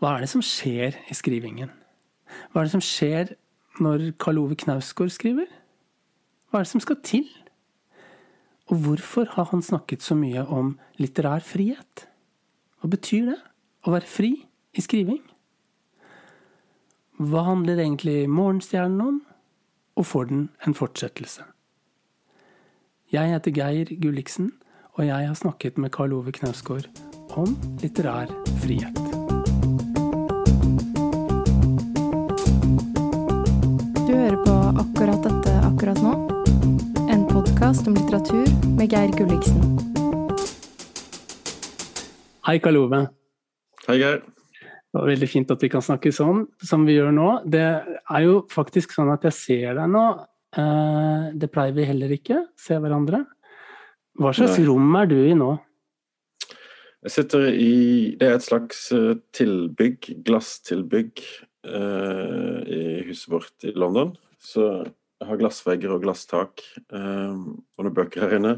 Hva er det som skjer i skrivingen? Hva er det som skjer når Karl Ove Knausgård skriver? Hva er det som skal til? Og hvorfor har han snakket så mye om litterær frihet? Hva betyr det? Å være fri i skriving? Hva handler egentlig Morgenstjernen om? Og får den en fortsettelse? Jeg heter Geir Gulliksen, og jeg har snakket med Karl Ove Knausgård om litterær frihet. Med Geir Gulliksen. Hei, Karl Ove. Hei, Geir. Det var veldig fint at vi kan snakke sånn som vi gjør nå. Det er jo faktisk sånn at jeg ser deg nå. Eh, Det pleier vi heller ikke, se hverandre. Hva slags Nei. rom er du i nå? Jeg sitter i Det er et slags eh, tilbygg, glasstilbygg, eh, i huset vårt i London. Så jeg har glassvegger og glasstak eh, og noen bøker her inne.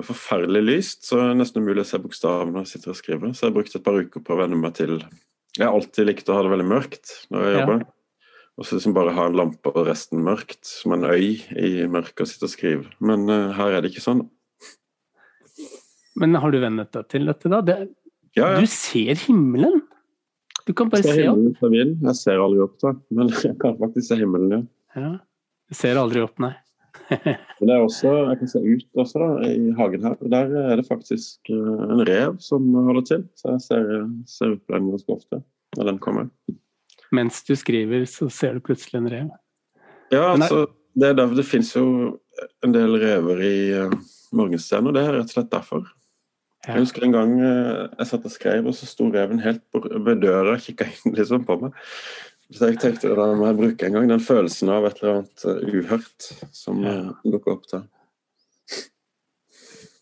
Det er forferdelig lyst, så det er nesten umulig å se bokstavene når jeg sitter og skriver. Så jeg har brukt et par uker på å venne meg til Jeg har alltid likt å ha det veldig mørkt når jeg Ja. jobber. Og så liksom bare ha en lampe og resten mørkt, som en øy i mørket og sitte og skrive. Men eh, her er det ikke sånn. Men har du vennet deg til dette, da? Det, Ja, ja. du ser himmelen! Du kan bare se opp. Jeg ser aldri opp, da. Men jeg kan faktisk se himmelen, ja. Ja. Ser aldri opp, nei. Men det er også, jeg kan se ut også, da, i hagen her. Der er det faktisk eh, en rev som holder til. Så jeg ser, ser ut på den ganske ofte når den kommer. Mens du skriver, så ser du plutselig en rev. Ja, altså, det, er derfor, det finnes jo en del rever i uh, Morgenstjernen, og det er rett og slett derfor. Ja. Jeg husker en gang eh, jeg satt og skrev, og så sto reven helt ved døra og kikka inn liksom på meg. Så jeg tenkte da må jeg bruke en gang den følelsen av et eller annet eh, uhørt som Ja. uh, dukker opp der.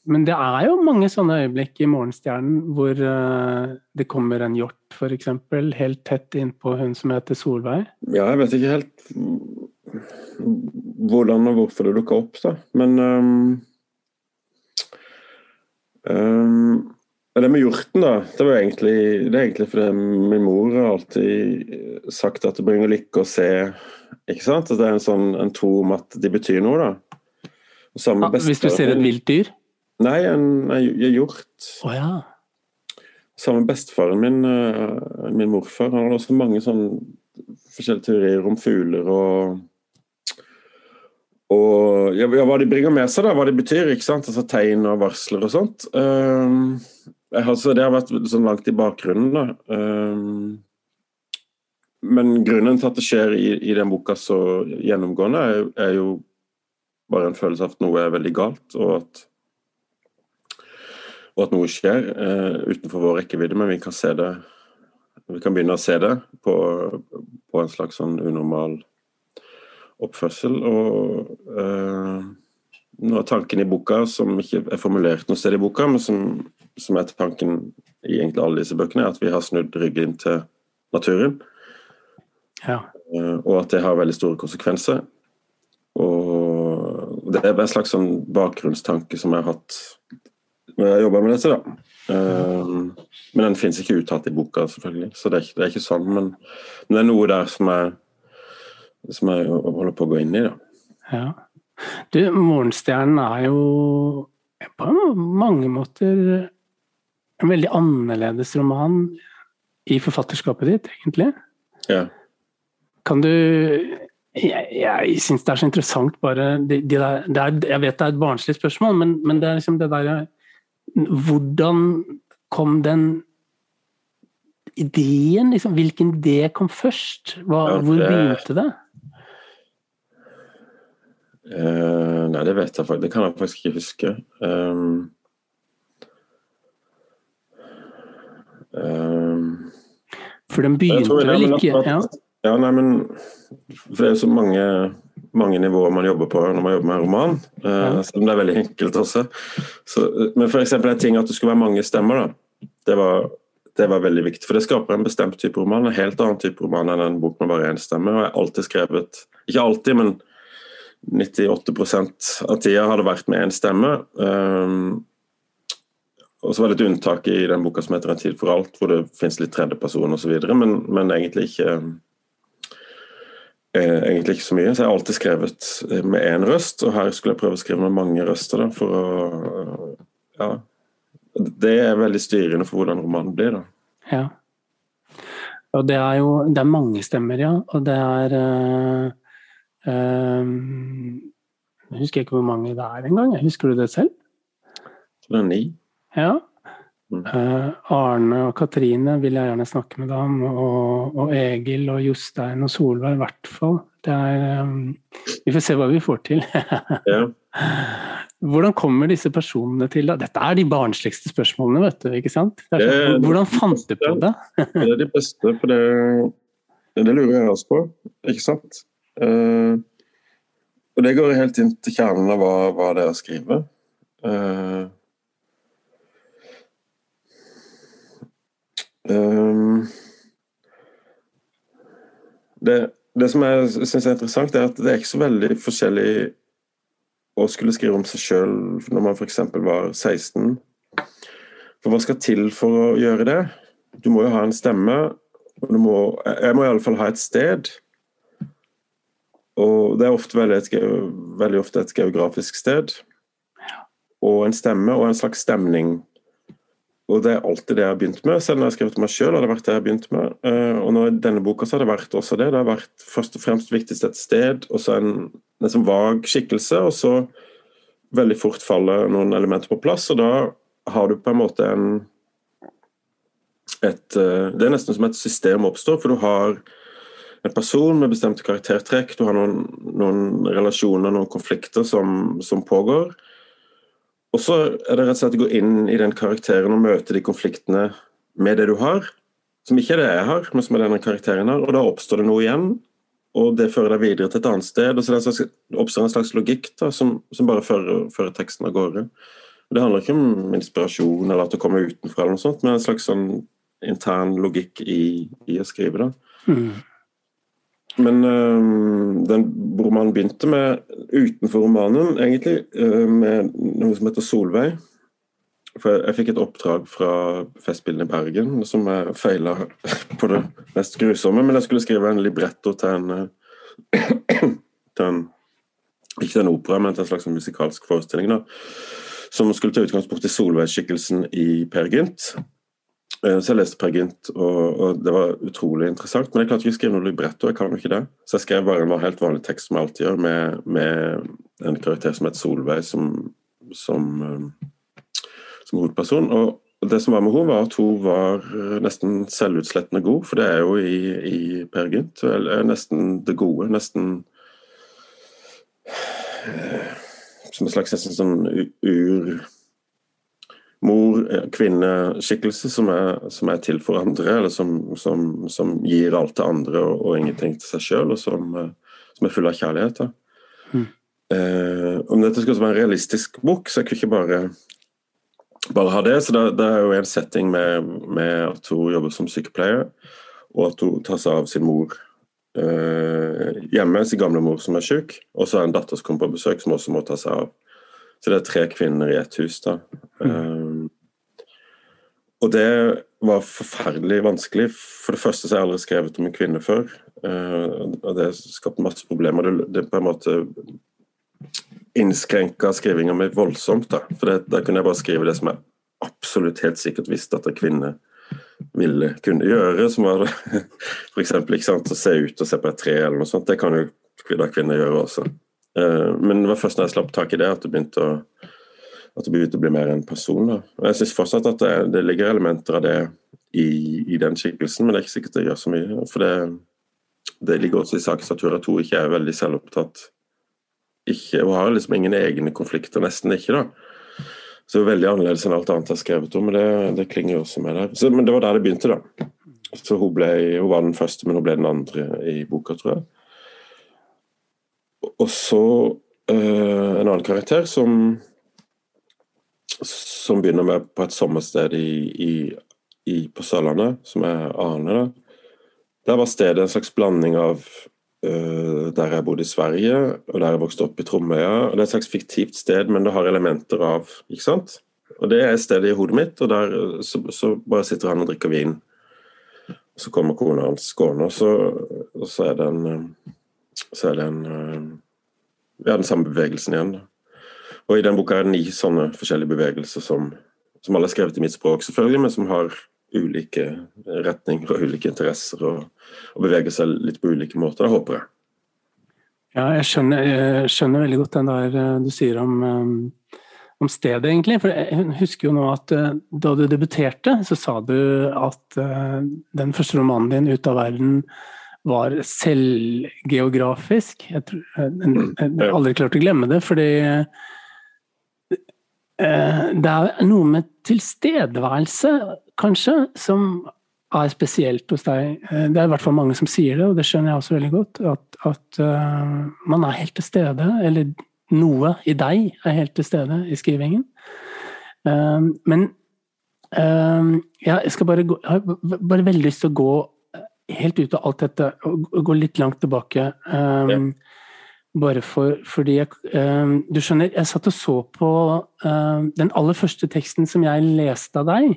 Men det er jo mange sånne øyeblikk i Morgenstjernen hvor eh, det kommer en hjort, f.eks., helt tett innpå hun som heter Solveig. Ja, jeg vet ikke helt hvordan og hvorfor det dukka opp, da. Men um, um, Det med hjorten, da. Det, var egentlig, det er egentlig fordi min mor har alltid sagt at det bringer lykke å se Ikke sant? At det er en sånn en tro om at de betyr noe, da. Ja, Ah, hvis du ser et vilt dyr? Nei, en, en hjort. Oh, ja. Samme bestefaren min, eh, min morfar, han hadde også mange sånn forskjellige teorier om fugler og og ja, hva de bringer med seg, da, hva de betyr. ikke sant? Altså Tegn og varsler og sånt. Um, jeg har, så det har vært sånn langt i bakgrunnen. da. Um, men grunnen til at det skjer i, i den boka så gjennomgående, er, er jo bare en følelse av at noe er veldig galt, og at og at noe skjer uh, utenfor vår rekkevidde, men vi kan se det vi kan begynne å se det på, på en slags sånn unormal oppførsel. Og eh, noe av tanken i boka, som ikke er formulert noe sted i boka, men som, som er tanken i egentlig alle disse bøkene, er at vi har snudd ryggen til naturen. ja. Eh, og at det har veldig store konsekvenser. Og det er en slags sånn bakgrunnstanke som jeg har hatt når jeg har jobba med dette. da. Eh, men den fins ikke uttalt i boka, selvfølgelig. Så det er ikke, det er ikke sånn. Men, men det er noe der som jeg, som jeg holder på å gå inn i. da. ja. Du, Morgenstjernen er jo på mange måter en veldig annerledes roman i forfatterskapet ditt, egentlig. Ja. Kan du Jeg, jeg syns det er så interessant bare de, de der, det er, Jeg vet det er et barnslig spørsmål, men, men det er liksom det derre Hvordan kom den ideen? Liksom, hvilken idé kom først? Hva, Ja, hvor begynte det? Eh, nei, det vet jeg faktisk. Det kan jeg faktisk ikke huske. Um, um, For den Jeg begynte vel ikke at- ja. Ja, nei, men For det er jo så mange, mange nivåer man jobber på når man jobber med en roman. Uh, Ja. Selv om det er veldig enkelt også. Så, men eksempel en ting at det skulle være mange stemmer, da. Det var, det var veldig viktig. For det skaper en bestemt type roman. En helt annen type roman enn en bok med bare én stemme. Og jeg har alltid skrevet Ikke alltid, men 98% av tida har det vært med én stemme. Um, og så var det et unntak i den boka som heter 'En tid for alt', hvor det finnes litt tredjeperson osv., men, men egentlig ikke eh, egentlig ikke så mye. Så jeg har alltid skrevet eh, med én røst, og her skulle jeg prøve å skrive med mange røster. Da, for å Ja. Det er veldig styrende for hvordan romanen blir. da. Ja. Og det er jo Det er mange stemmer, ja. Og det er øh, Jeg husker ikke hvor mange det er engang. Husker du det selv? Det er ni. Ja. Mm. Uh, Arne og Katrine vil jeg gjerne snakke med deg om, og, og Egil og Jostein og Solveig i hvert fall. Det er, um, vi får se hva vi får til. ja. Hvordan kommer disse personene til deg? Dette er de barnsligste spørsmålene, vet du. ikke sant? Sånn, det, hvordan fant du på det? det er de beste, for det, det lurer jeg også på, ikke sant? Uh, og det går helt inn til kjernen av hva, hva det er å skrive. Uh, um, det, det, som jeg syns er interessant, er at det er ikke så veldig forskjellig å skulle skrive om seg sjøl når man f.eks. var 16. For hva skal til for å gjøre det? Du må jo ha en stemme. og du må, Jeg må iallfall ha et sted. Og det er ofte veldig, et, veldig ofte et geografisk sted. Og en stemme og en slags stemning. Og det er alltid det jeg har begynt med. Selv når jeg har skrevet om meg sjøl, har det vært det jeg har begynt med. Eh, og nå i denne boka så har det vært også det. Det har vært først og fremst viktigst et sted, og så en nesten vag skikkelse, og så veldig fort faller noen elementer på plass. Og da har du på en måte en et, eh, Det er nesten som et system oppstår, for du har en person med bestemte karaktertrekk, du har noen, noen relasjoner, noen konflikter som, som pågår. Og så er det rett og slett å gå inn i den karakteren og møte de konfliktene med det du har, som ikke er det jeg har, men som er denne karakteren har. Og da oppstår det noe igjen, og det fører deg videre til et annet sted. og så det oppstår en slags logikk da, som, som bare fører, fører, teksten av gårde. Det handler ikke om inspirasjon eller at det kommer utenfra, eller noe sånt, men en slags sånn intern logikk i, i å skrive. da. Mm. Men øh, den romanen begynte med, utenfor romanen, egentlig, øh, med noe som heter Solveig. For jeg, jeg fikk et oppdrag fra Festspillene i Bergen som jeg feila på det mest grusomme. Men jeg skulle skrive en libretto til en, øh, til en Ikke til en opera, men til en slags musikalsk forestilling. da, Som skulle ta utgangspunkt i Solveig-skikkelsen i Per Gynt. Eh, så jeg leste Per Gynt, og, og, det var utrolig interessant. Men jeg klarte ikke å skrive noe libretto, jeg kan jo ikke det. Så jeg skrev bare en helt vanlig tekst som jeg alltid gjør, med, med en karakter som het Solveig som, som, eh, som hovedperson. Og det som var med henne, var at hun var nesten selvutslettende god, for det er jo i, i Per Gynt. Nesten det gode. Nesten eh, Som en slags nesten sånn ur mor-kvinneskikkelse som, som, er til for andre, eller som, som, som gir alt til andre og, og ingenting til seg sjøl, og som, som, er full av kjærlighet. Mm. Eh, om dette skal være en realistisk bok, så jeg kunne ikke bare, bare ha det. så det, det, er jo en setting med, med, at hun jobber som sykepleier, og at hun tar seg av sin mor eh, hjemme, sin gamle mor som er syk, og så er en datter som kommer på besøk, som også må ta seg av så det er tre kvinner i ett hus. da. Mm. Um, og det var forferdelig vanskelig. For det første så har jeg aldri skrevet om en kvinne før. Uh, og det skapte masse problemer. Det, på en måte innskrenka skrivinga mi voldsomt. da. For det, da kunne jeg bare skrive det som jeg absolutt helt sikkert visste at en kvinne ville kunne gjøre, som var f.eks. å se ut og se på et tre eller noe sånt. Det kan jo da kvinner gjøre også. Eh, men det var først når jeg slapp tak i det, at det begynte å, det begynte å bli mer en person. Da. Og Jeg syns fortsatt at det, det, ligger elementer av det i, i, den skikkelsen, men det er ikke sikkert det gjør så mye. For det, det ligger også i sakens natur at hun ikke er veldig selvopptatt. Ikke, hun har liksom ingen egne konflikter, nesten ikke. da. Så det er veldig annerledes enn alt annet jeg har skrevet om, men det, det klinger jo også med der. Så, men det var der det begynte, da. Så hun, ble, hun var den første, men hun ble den andre i boka, tror jeg. Og så øh, en annen karakter som som begynner med på et sommersted i, i, i, på Sørlandet, som er Arne. da. Der var stedet en slags blanding av uh, der jeg bodde i Sverige, og der jeg vokste opp i Tromøya. Det er et slags fiktivt sted, men det har elementer av ikke sant? Og det er stedet i hodet mitt, og der så, så bare sitter han og drikker vin. Så kommer kona hans gående, og så, og så er det en så er det en ja, den samme bevegelsen igjen. Og I den boka er det ni sånne forskjellige bevegelser som, som alle er skrevet i mitt språk, selvfølgelig, men som har ulike retninger og ulike interesser og, og beveger seg litt på ulike måter. Det håper jeg. Ja, jeg skjønner, jeg skjønner, veldig godt den der eh, du sier om, eh, om, stedet, egentlig. For jeg husker jo nå at eh, da du debuterte, så sa du at den første romanen din, 'Ut av verden', var selvgeografisk. Jeg, tror, jeg har aldri klart å glemme det, fordi det er noe med tilstedeværelse, kanskje, som er spesielt hos deg. Eh, det er i hvert fall mange som sier det, og det skjønner jeg også veldig godt. At, at uh, man er helt til stede, eller noe i deg er helt til stede i skrivingen. Men jeg skal bare gå har bare veldig lyst til å gå helt ut av alt dette og, gå litt langt tilbake. Ja. Bare for, fordi jeg Du skjønner, jeg satt og så på den aller første teksten som jeg leste av deg.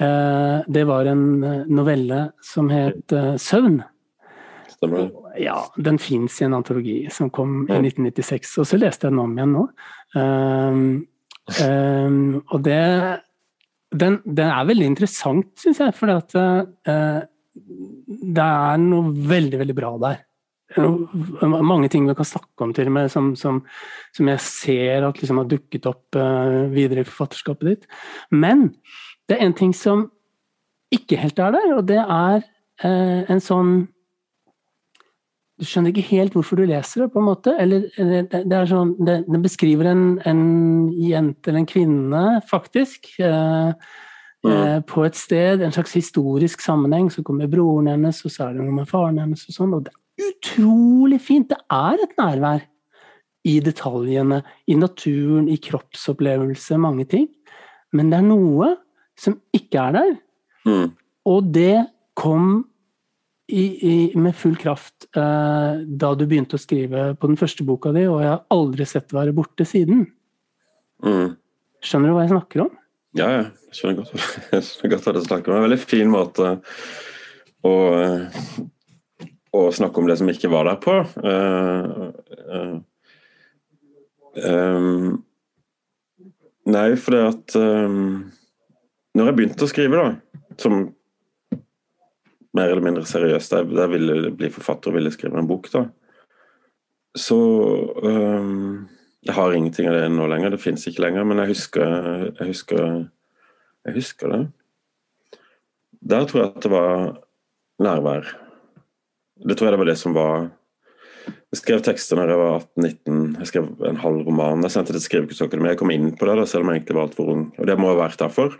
Uh, det var en novelle som het 'Søvn'. Stemmer. Ja, den fins i en antologi som kom i 1996, og så leste jeg den om igjen nå. Og det den, den, er veldig interessant, syns jeg, for uh, det er noe veldig, veldig bra der. Mange ting vi kan snakke om til og med, som, som, som jeg ser at liksom har dukket opp uh, videre i forfatterskapet ditt. Men det er en ting som ikke helt er der, og det er eh, en sånn Du skjønner ikke helt hvorfor du leser det, på en måte. Eller, det, er sånn, det, det beskriver en, en, jente eller en kvinne, faktisk. Eh, mm. eh, på et sted, en slags historisk sammenheng. Så kommer broren hennes, og så er det noe med faren hennes. Og sånn, og det utrolig fint! Det er et nærvær i detaljene, i naturen, i kroppsopplevelse, mange ting. Men det er noe som ikke er der. Mm. Og det kom i, i, med full kraft eh, da du begynte å skrive på den første boka di, og jeg har aldri sett det være borte siden. Mm. Skjønner du hva jeg snakker om? Ja, jeg skjønner godt, jeg skjønner godt hva du snakker om. Det er en veldig fin måte å, å snakke om det som ikke var der på. Uh, uh, um, nei, fordi at um, når jeg begynte å skrive, da, som mer eller mindre seriøst, jeg, jeg ville bli forfatter og ville skrive en bok, da, så um, Jeg har ingenting av det nå lenger, det fins ikke lenger, men jeg husker, jeg husker Jeg husker det. Der tror jeg at det var nærvær. Det tror jeg det var det som var jeg skrev tekster da jeg var 18-19. Jeg skrev en halv roman. Jeg sendte det til Skrivekunstakademiet. Jeg kom inn på det, da, selv om jeg egentlig var altfor ung. Og det må ha vært derfor.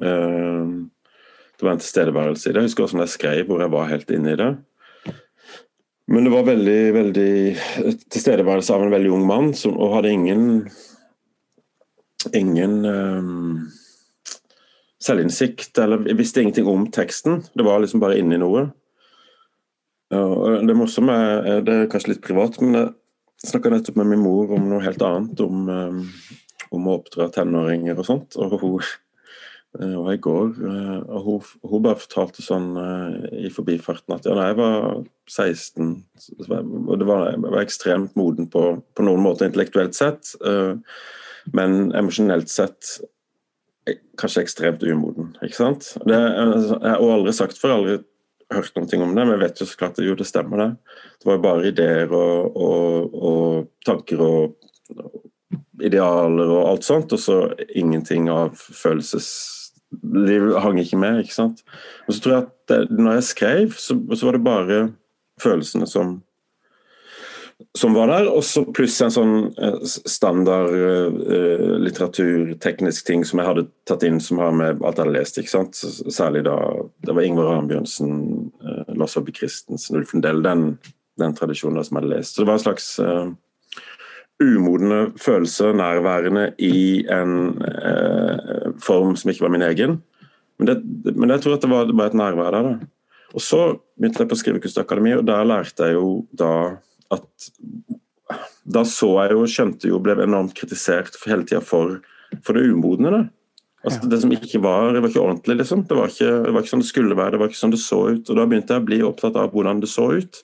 Eh, det var en tilstedeværelse i det. Jeg husker også når jeg skrev, hvor jeg var helt inne i det. Men det var veldig, veldig tilstedeværelse av en veldig ung mann som, og hadde ingen ingen um, selvinnsikt, eller visste ingenting om teksten. Det var liksom bare inni noe. Og det morsomme er, det er kanskje litt privat, men jeg snakka nettopp med min mor om noe helt annet. Om, um, om å oppdra tenåringer og sånt. Og hun, Eh, og i går eh, og hun, hun, bare fortalte sånn eh, i forbifarten at ja, da jeg var 16 og det var, Jeg var ekstremt moden på, på noen måter intellektuelt sett, men emosjonelt sett kanskje ekstremt umoden. ikke sant? Det, jeg har aldri sagt for aldri hørt ting om det, men jeg vet jo så klart at jo, det stemmer det. Det var jo bare ideer og, og, og tanker og idealer og alt sånt, og så ingenting av følelsesliv hang ikke med. ikke sant? Og så tror jeg at det, når jeg skrev, så, så, var det bare følelsene som som var der, og så pluss en sånn eh, standard uh, litteraturteknisk ting som jeg hadde tatt inn som har med alt jeg hadde lest. ikke sant? Særlig da det var Ingvar Arnbjørnsen, uh, Lars Aabye Christensen, Ulf Lundell, den, den tradisjonen da som jeg hadde lest. Så det var en slags uh, umodne følelser nærværende i en uh, form som ikke var min egen. Men, det, men jeg tror at det var, var et nærvær der. Da. Og så begynte jeg på Skrivekunstakademiet, og der lærte jeg jo da at Da så jeg jo, skjønte jo, ble enormt kritisert hele tida for for det umodne. da. Altså Det som ikke var, det var ikke ordentlig, liksom. Det var ikke, det var ikke sånn det skulle være, det var ikke sånn det så ut. Og Da begynte jeg å bli opptatt av hvordan det så ut.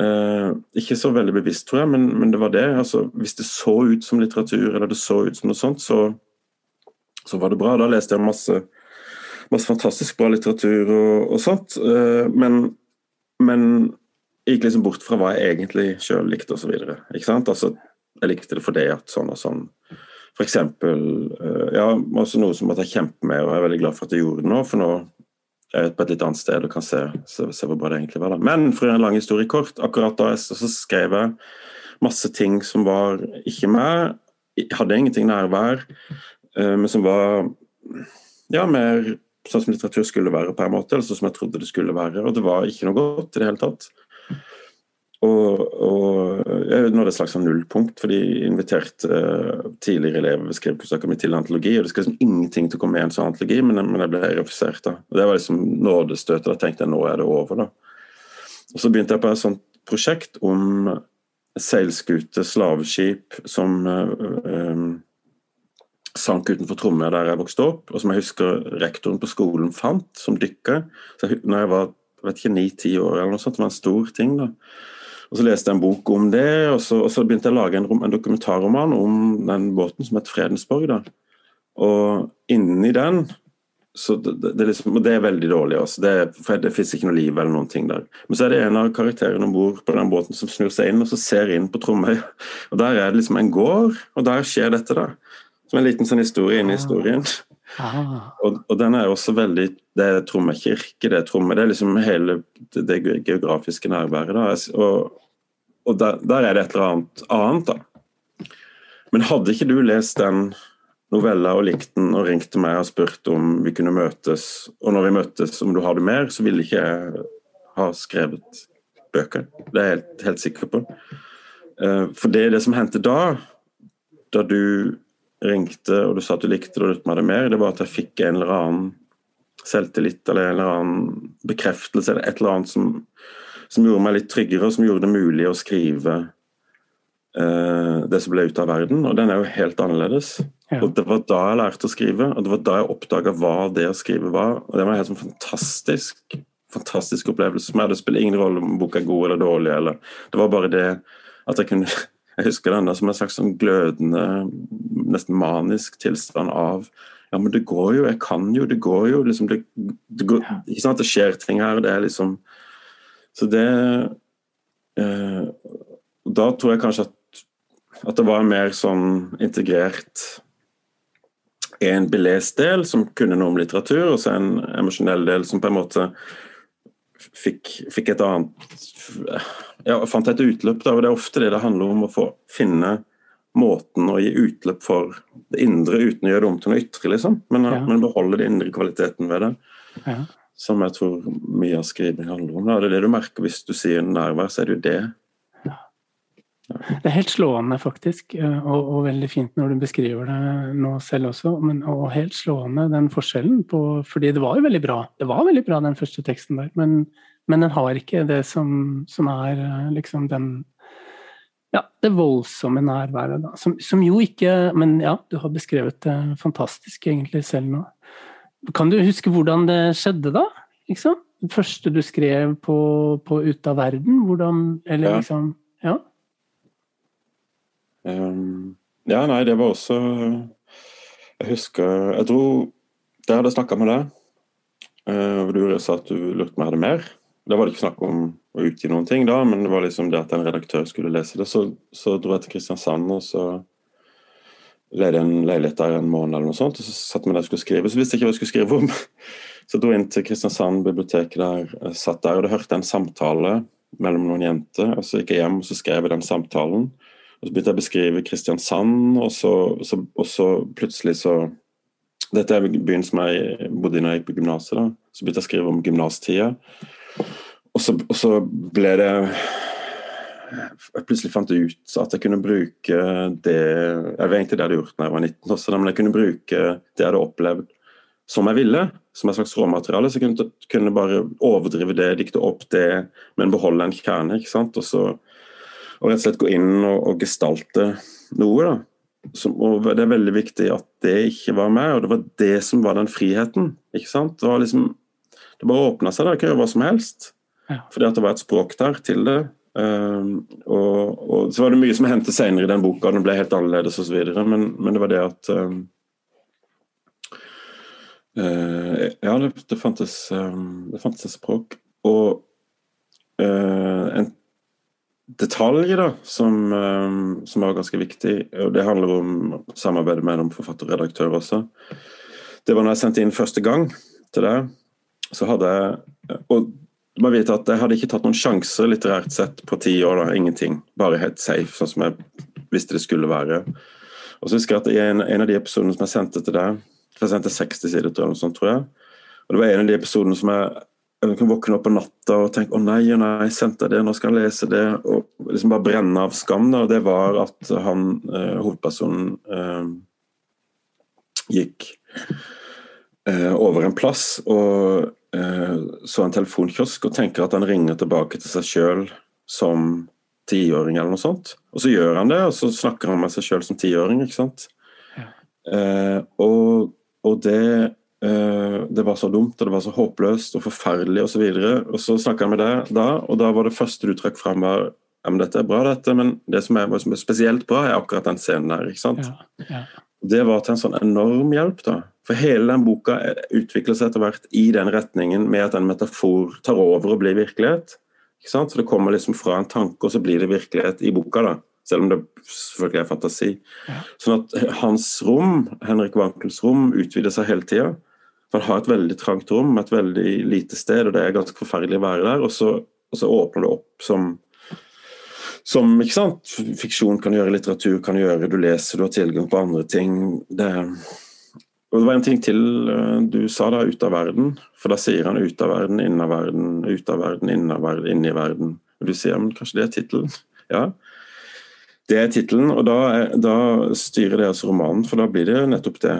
Eh, ikke så veldig bevisst, tror jeg, men, men, det var det. Altså, hvis det så ut som litteratur, eller det så ut som noe sånt, så, så var det bra. Da leste jeg masse, masse fantastisk bra litteratur og, og sånt. Eh, men, men gikk liksom bort fra hva jeg egentlig sjøl likte, osv. Altså, jeg likte det fordi at sånn og sånn for eksempel, ja, også noe som jeg kjemper med, og jeg er veldig glad for at jeg gjorde det nå. For nå er jeg på et litt annet sted og kan se, se, se hvor bra det egentlig var. da. Men for en lang historie kort, akkurat da så skrev jeg masse ting som var ikke meg. Hadde ingenting nærvær, eh, men som var ja, mer sånn som litteratur skulle være, på en måte, eller sånn som jeg trodde det skulle være. Og det var ikke noe godt i det hele tatt. Og, og jeg nådde et slags sånn nullpunkt, for de inviterte uh, tidligere elever ved Skrivekursakademiet til antologi. og Det skal liksom ingenting til å komme med en sånn antologi, men, men jeg ble refusert. da. Og Det var liksom nådestøtet. Da tenkte jeg nå er det over. da. Og Så begynte jeg på et sånt prosjekt om seilskute, slaveskip, som uh, um, sank utenfor Tromøya der jeg vokste opp, og som jeg husker rektoren på skolen fant som dykker. Så jeg, når jeg var vet ikke, ni-ti år, eller noe sånt, det var en stor ting. da. Og Så leste jeg en bok om det, og så, og så begynte jeg å lage en, en, dokumentarroman om den båten som het Fredensborg. Da. Og inni den så det, det, liksom, det, er veldig dårlig. Også. Det, for det fins ikke noe liv eller noen ting der. Men så er det en av karakterene om bord på den båten som snur seg inn og så ser inn på Tromøy. Og Der er det liksom en gård, og der skjer dette. da. Som en liten sånn historie inni historien. Ah. Og, og, den er også veldig Det er trommekirke, det er Tromme Det er liksom hele det, geografiske nærværet. da, og og der, der, er det et eller annet annet, da. Men hadde ikke du lest den novella og likt den og ringte meg og spurt om vi kunne møtes, og når vi møtes, om du har det mer, så ville ikke jeg ha skrevet bøker. Det er jeg helt, helt sikker på. Eh, for det er det som hendte da, da du ringte og du sa at du likte det og meg det mer, det var at jeg fikk en eller annen selvtillit eller en eller annen bekreftelse eller et eller annet som som gjorde meg litt tryggere, og som gjorde det mulig å skrive uh, det som ble ute av verden. Og den er jo helt annerledes. Ja. Og Det var da jeg lærte å skrive, og det var da jeg oppdaga hva det å skrive var. Og Det var en helt sånn fantastisk fantastisk opplevelse. For meg det spiller ingen rolle om boka er god eller dårlig. Eller. Det var bare det at jeg kunne Jeg husker denne som en slags sånn glødende, nesten manisk tilstand av ja, men det går jo, jeg kan jo, det går jo. Liksom, det, det, går, ikke sant, det skjer ting her. Det er liksom så det eh, Da tror jeg kanskje at, at det var mer sånn integrert en belest del som kunne noe om litteratur, og så en emosjonell del som på en måte fikk, fikk et annet ja, fant et utløp. Da, og Det er ofte det det handler om, å få finne måten å gi utløp for det indre uten å gjøre det om til noe ytre, liksom. Men, ja. men beholde den indre kvaliteten ved det. Ja som jeg tror mye av skriving handler om. Det er det du merker hvis du sier nærvær, så er det jo det. Det er helt slående, faktisk, eh, og, og, veldig fint når du beskriver det nå selv også. Men, og helt slående den forskjellen på fordi det var jo veldig bra. Det var veldig bra, den første teksten der, men, men den har ikke det som, som er eh, liksom den ja, det voldsomme nærværet, da. Som, som, jo ikke Men ja, du har beskrevet det fantastisk egentlig selv nå. Kan du huske hvordan det skjedde, da? Liksom? Det første du skrev på, på Ut av verden? Hvordan Eller ja. liksom Ja? Um, ja, nei, det var også Jeg husker Jeg tror Jeg hadde snakka med deg, uh, og du sa at du lurte på om jeg hadde mer. Da var det ikke snakk om å utgi noen ting, da, men det var liksom det at en redaktør skulle lese det. Så, så dro jeg til Kristiansand, og så leide en leilighet der en måned, eller noe sånt, og så satt vi der og skulle skrive. Så visste jeg ikke hva jeg skulle skrive om. Så jeg dro inn til Kristiansand biblioteket der, eh, satt der og da hørte en samtale mellom noen jenter. og Så gikk jeg hjem og så skrev jeg den samtalen. Og Så begynte jeg å beskrive Kristiansand, og så, så, og så plutselig så Dette er byen som jeg bodde i da jeg gikk på gymnaset. Så begynte jeg å skrive om gymnastida. Og, og så ble det jeg plutselig fant ut at jeg kunne bruke det Jeg vet egentlig det jeg hadde gjort da jeg var 19 også, men jeg kunne bruke det jeg hadde opplevd som jeg ville, som et slags råmateriale. Så jeg kunne, kunne bare overdrive det, dikte opp det, men beholde en kjerne. ikke sant? Og så og rett og slett gå inn og, og gestalte noe. da. som, og det er veldig viktig at det ikke var meg, og det var det som var den friheten. ikke sant? Det var liksom, det bare åpna seg, det kunne gjøre hva som helst. Ja. Fordi at det var et språk der til det. Um, og, og, så var det mye som hendte senere i den boka, den ble helt annerledes osv. Men, men det var det at um, uh, Ja, det, det, fantes, um, det fantes et språk. Og uh, en detalj da, som, som var ganske viktig, og det handler om samarbeidet mellom forfatter og redaktør også. Det var når jeg sendte inn første gang til deg, så hadde jeg og du må vite at Jeg hadde ikke tatt noen sjanser litterært sett på ti år. da, Ingenting. Bare helt safe, sånn som jeg visste det skulle være. Og så husker jeg at I en, en, av de episodene som jeg sendte til deg for Jeg sendte 60 sider, tror noe sånt, tror jeg. Og Det var en av de episodene som jeg, jeg kunne våkne opp på natta og tenke å nei, å nei, sendte jeg det, nå skal jeg lese det. Og liksom bare brenne av skam. da, Det var at han, eh, hovedpersonen eh, gikk eh, over en plass. og Eh, så en telefonkiosk og tenker at han ringer tilbake til seg sjøl som tiåring eller noe sånt. Og så gjør han det, og så snakker han med seg sjøl som tiåring, ikke sant. Ja. Eh, og, og det, det var så dumt, og det var så håpløst og forferdelig osv. Og, så og så snakka jeg med deg da, og da var det første du trakk fram var ja, men dette er bra, dette, men det som er, som er spesielt bra, er akkurat den scenen der. ikke sant? Ja, ja. Det var til en sånn enorm hjelp, da. For hele den boka utvikler seg etter hvert i den retningen med at en metafor tar over og blir virkelighet. Ikke sant? Så det kommer liksom fra en tanke, og så blir det virkelighet i boka. da. Selv om det selvfølgelig er fantasi. Ja. Sånn at hans rom, Henrik Wankels rom, utvider seg hele tida. Han har et veldig trangt rom, et veldig lite sted, og det er ganske forferdelig å være der. Og så, og så åpner det opp som som fiksjon kan gjøre, litteratur kan gjøre. Du leser, du har tilgang på andre ting. Det, og det var en ting til eh, du sa da, ut av verden. For da sier han ut av verden, inn av verden, ut av verden, innen av verden, inn i verden. Og du sier men kanskje det er tittelen? Ja. Det er tittelen, og da, da, styrer det altså romanen, for da blir det nettopp det.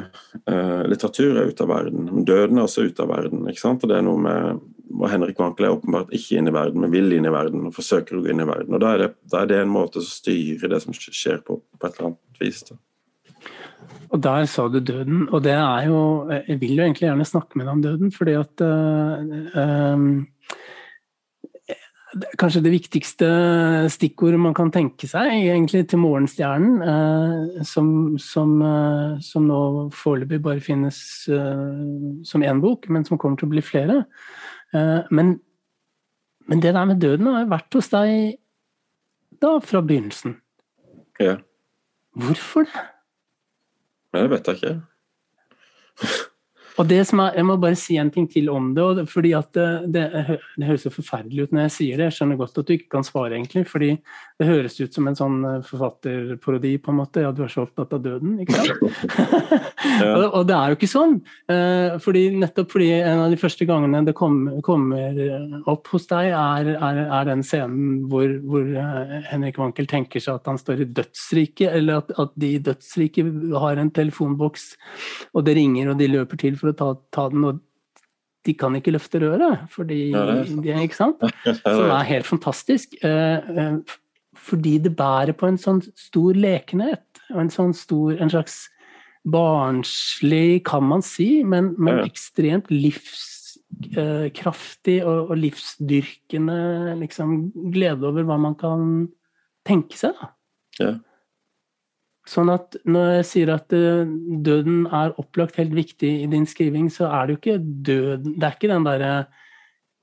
Eh, litteratur er ute av verden, men døden er også ute av verden. ikke sant? Og det er noe med og Henrik Wankel er åpenbart ikke inne i verden, men vil inn i verden og forsøker å gå inn i verden. og Da er det, da er det en måte å styre det som skjer på, på et eller annet vis. Da. Og der sa du døden, og det er jo Jeg vil jo egentlig gjerne snakke med deg om døden, fordi at Kanskje det viktigste stikkordet man kan tenke seg egentlig til Morgenstjernen, uh, som, som, uh, som, nå foreløpig bare finnes som én bok, men som kommer til å bli flere. men, men det der med døden har vært hos deg da fra begynnelsen. Ja. Hvorfor det? Det vet jeg ikke. Og det som er, Jeg må bare si en ting til om det. fordi at det, det, det, høres så forferdelig ut når jeg sier det. Jeg skjønner godt at du ikke kan svare, egentlig. fordi det høres ut som en sånn eh, forfatterparodi, på en måte. Ja, du er så opptatt av døden, ikke sant? og, og, det er jo ikke sånn. Eh, fordi, nettopp fordi en av de første gangene det kommer, kommer opp hos deg, er, er, er den scenen hvor, hvor, eh, Henrik Wankel tenker seg at han står i dødsriket, eller at, at de i dødsriket har en telefonboks, og det ringer, og de løper til for å ta, ta den, og de kan ikke løfte røret, fordi ja, de, ikke sant? Som er helt fantastisk. Fordi det bærer på en sånn stor lekenhet, og en sånn stor En slags barnslig, kan man si, men, men ekstremt livskraftig eh, og, og livsdyrkende liksom, glede over hva man kan tenke seg. da. Ja. Sånn at når jeg sier at eh, døden er opplagt helt viktig i din skriving, så er det jo ikke døden Det er ikke den derre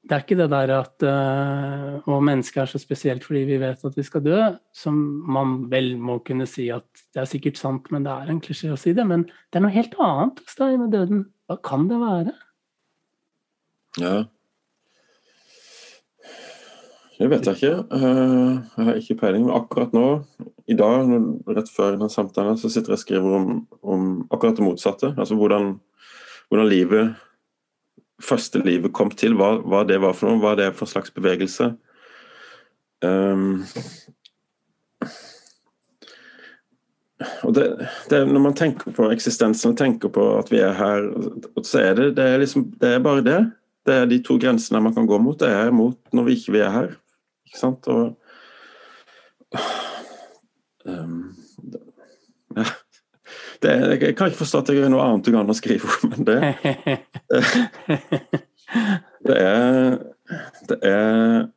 det er ikke det der at uh, Og mennesket er så spesielt fordi vi vet at vi skal dø, som man vel må kunne si at det er sikkert sant, men det er en klisjé å si det. Men det er noe helt annet hos deg med døden. Hva kan det være? Ja. Det vet jeg ikke. Eh, jeg har ikke peiling. Men akkurat nå, i dag, rett før denne samtalen, så sitter jeg og skriver om, om akkurat det motsatte. Altså hvordan, hvordan, livet Første livet kom til, hva, hva, det var for noe, hva det er for slags bevegelse. Um, og det, det, Når man tenker på eksistensen og tenker på at vi er her, så er det, det er liksom, det er bare det. Det er de to grensene man kan gå mot. Det er mot når vi ikke er her. Ikke sant? Og um, ja, det, jeg kan ikke forstå at jeg gjør noe annet å skrive om enn det. Det er, det er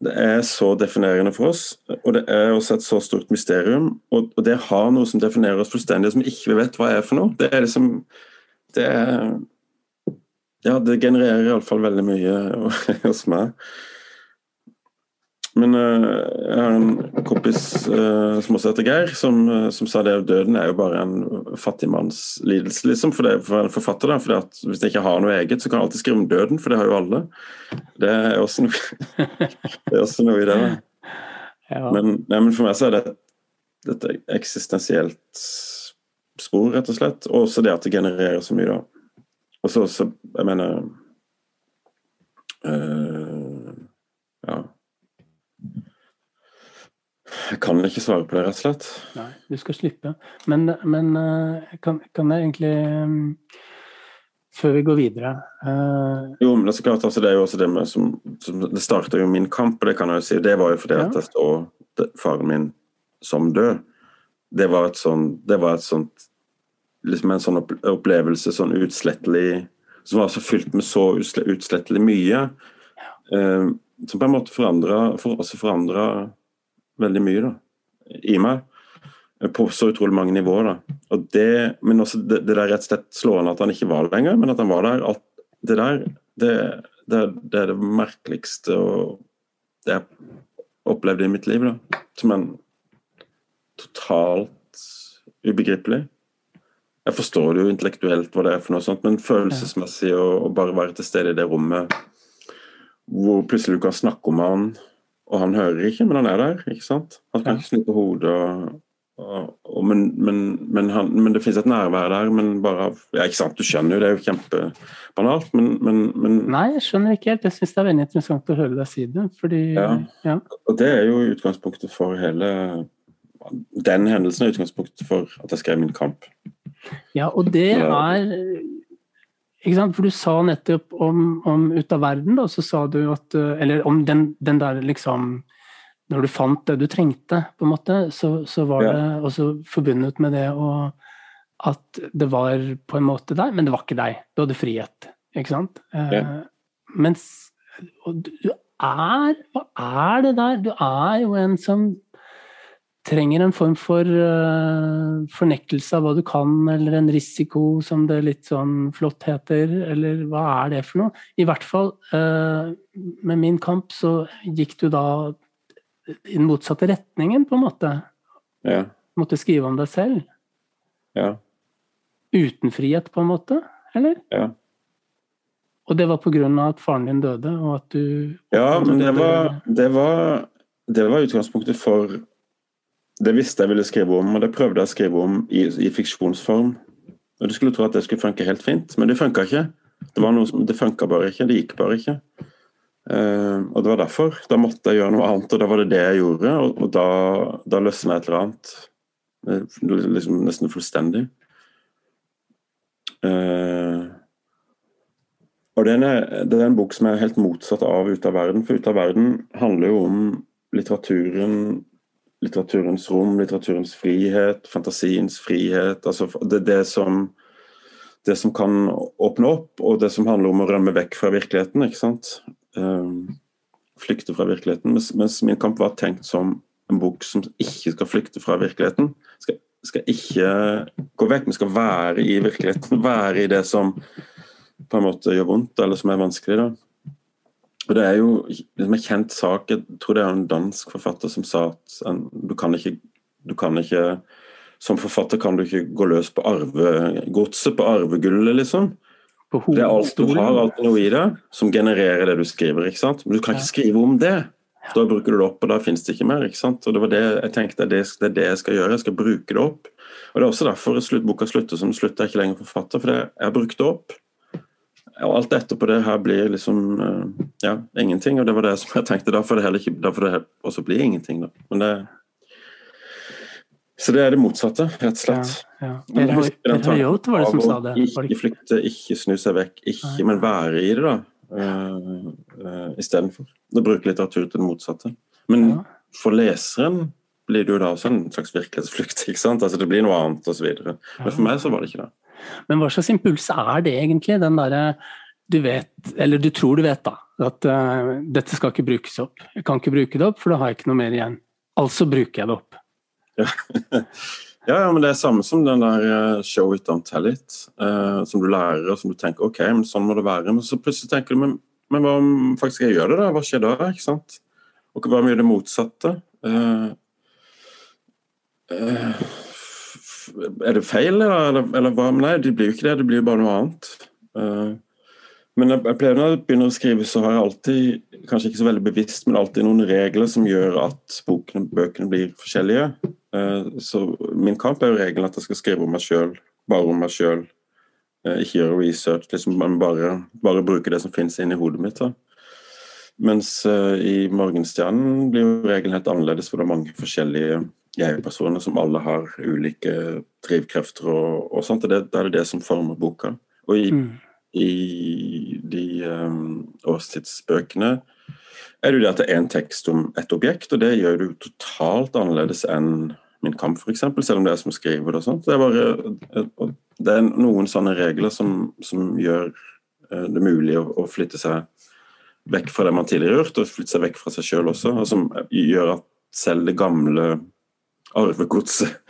det er så definerende for oss, og det er også et så stort mysterium. Og, og det har noe som definerer oss fullstendig, som vi ikke vet hva er for noe. Det er liksom Det er Ja, det genererer iallfall veldig mye hos meg. Men uh, jeg har en kompis uh, som også heter Geir, som, uh, som, sa det at døden er jo bare en fattigmannslidelse, liksom, for, det, for en forfatter. Da, at Hvis jeg ikke har noe eget, så kan jeg alltid skrive om døden, for det har jo alle. Det er også noe, det er også noe i det. Ja. Men, nei, men, for meg så er det et eksistensielt spor, rett og slett. Og også det at det genererer så mye, da. Og så, jeg mener Ja. Jeg kan ikke svare på det, rett og slett. Nei, du skal slippe. Men, men eh, kan, kan, jeg egentlig mm, Før vi går videre uh... Jo, men det er så klart, altså, det er jo også det med som, som Det starta jo min kamp, og det kan jeg jo si. Det var jo fordi ja. at jeg så faren min som død. Det var et sånn Det var et sånt Liksom en sånn opplevelse, sånn utslettelig Som var så fylt med så utslettelig mye. Ja. Uh, som på en måte forandra for, forandra veldig mye da, i meg. På så utrolig mange nivåer. da. Og det, Men også det, det der rett og slett slående at han ikke var lenger, men at han var der. Alt, det der, det, det, det, er det merkeligste og det jeg opplevde i mitt liv. da. Som en totalt ubegripelig. Jeg forstår det jo intellektuelt hva det er for noe sånt, men følelsesmessig å bare være til stede i det rommet hvor plutselig du kan snakke om han og han hører ikke, men han er der. ikke sant? Han kan ikke snu hodet. Og, og, og, men, men, men, han, men, det finnes et nærvær der, men bare av ja, ikke sant, Du skjønner jo, det er jo kjempebanalt, men, Nei, jeg skjønner ikke helt. Jeg syns det er veldig interessant å høre deg si det. fordi... Ja. ja. Og det er jo utgangspunktet for hele Den hendelsen er utgangspunktet for at jeg skrev min kamp. Ja, og det er for du sa nettopp om, om Ut av verden, da, så sa du at eh, Eller om den, den, der liksom Når du fant det du trengte, på en måte, så, så var ja. det også forbundet med det og At det var på en måte deg, men det var ikke deg. Du hadde frihet, ikke sant? Eh, ja. Mens du er Hva er det der? Du er jo en som trenger en form for uh, fornektelse av hva du kan, eller en risiko, som det litt sånn flott heter, eller hva er det for noe? I hvert fall uh, med min kamp så gikk du da i den motsatte retningen, på en måte. Ja. Måtte skrive om deg selv. Ja. Uten frihet, på en måte, eller? Ja. Og det var på grunn av at faren din døde, og at du Ja, men det var, det var, det var utgangspunktet for det visste jeg ville skrive om, og det prøvde jeg å skrive om i, i fiksjonsform. Og Du skulle tro at det skulle funke helt fint, men det funka ikke. Det, var det funka bare ikke. Det gikk bare ikke. Uh, og det var derfor. Da måtte jeg gjøre noe annet, og da var det det jeg gjorde. Og, og da, da løsna et eller annet. Eh, liksom nesten fullstendig. Uh, og det er, det er, en bok som er helt motsatt av Ut av verden. For Ut av verden handler jo om litteraturen litteraturens rom, litteraturens frihet, fantasiens frihet. altså Det, det, som, det som kan åpne opp, og det som handler om å rømme vekk fra virkeligheten. ikke sant? Um, flykte fra virkeligheten. Mens, mens, min kamp var tenkt som en bok som ikke skal flykte fra virkeligheten. Skal, skal ikke gå vekk, men skal være i virkeligheten. Være i det som på en måte gjør vondt, eller som er vanskelig. da. Og Det er jo liksom en kjent sak, jeg tror det er en dansk forfatter som sa at du, kan ikke, du kan ikke Som forfatter kan du ikke gå løs på arvegodset, på arvegullet, liksom. Det er alt du har, alltid noe i det, som genererer det du skriver. ikke sant? Men du kan ikke skrive om det. Da bruker du det opp, og da finnes det ikke mer. ikke sant? Og Det var det jeg tenkte, det, det er det jeg skal gjøre. Jeg skal bruke det opp. Og Det er også derfor sluttboka slutter som slutter jeg ikke lenger forfatter, for jeg har brukt det opp. Og alt etterpå det her blir liksom eh, ja, ingenting. Og det var det som jeg tenkte, da får det heller ikke da får det også bli ingenting, da. Men det så det er det motsatte, rett og slett. Ja, ja. Per Høyot var det som sa det. Ikke flykte, ikke snu seg vekk, ikke, men være i det, da. Uh, uh, Istedenfor. å bruke litteratur til det motsatte. Men ja. for leseren blir det jo da også en slags virkelighetsflukt. ikke sant? Altså Det blir noe annet osv. Men for meg så var det ikke det. Men hva slags impuls er det egentlig? Den derre du vet, eller du tror du vet, da, at uh, dette skal ikke brukes opp. Jeg kan ikke bruke det opp, for da har jeg ikke noe mer igjen. Altså bruker jeg det opp. Ja. ja, men det er samme som den der uh, show it, don't tell it. Uh, som du lærer, og som du tenker ok, men sånn må det være. Men så plutselig tenker du men, men hva om faktisk jeg gjør det, da? Hva skjer da? ikke sant? Og hva om jeg gjør det motsatte? Er det feil, eller, eller hva? Nei, det blir jo ikke det. Det blir jo bare noe annet. Men jeg, pleier når jeg begynner å skrive, så har jeg alltid, kanskje ikke så veldig bevisst, men alltid noen regler som gjør at bokene, bøkene blir forskjellige. Eh, så min kamp er jo regelen at jeg skal skrive om meg sjøl, bare om meg sjøl. Eh, ikke gjøre research, liksom, men bare, bare bruke det som finnes inni hodet mitt. Da. Mens uh, i Morgenstjernen blir jo regelen helt annerledes, for det er mange forskjellige jeg-personer som alle har ulike drivkrefter og, og sånt. Og det, det er det som former boka. Og i mm i de um, årstidsbøkene, er det jo det at det er en tekst om et objekt, og det gjør det jo totalt annerledes enn Min kamp, f.eks., selv om det er som skriver det og sånt. Det er, bare, det er noen sånne regler som, som gjør uh, det mulig å, å, flytte seg vekk fra det man tidligere har gjort, og flytte seg vekk fra seg sjøl også, og som gjør at selv det gamle arvegodset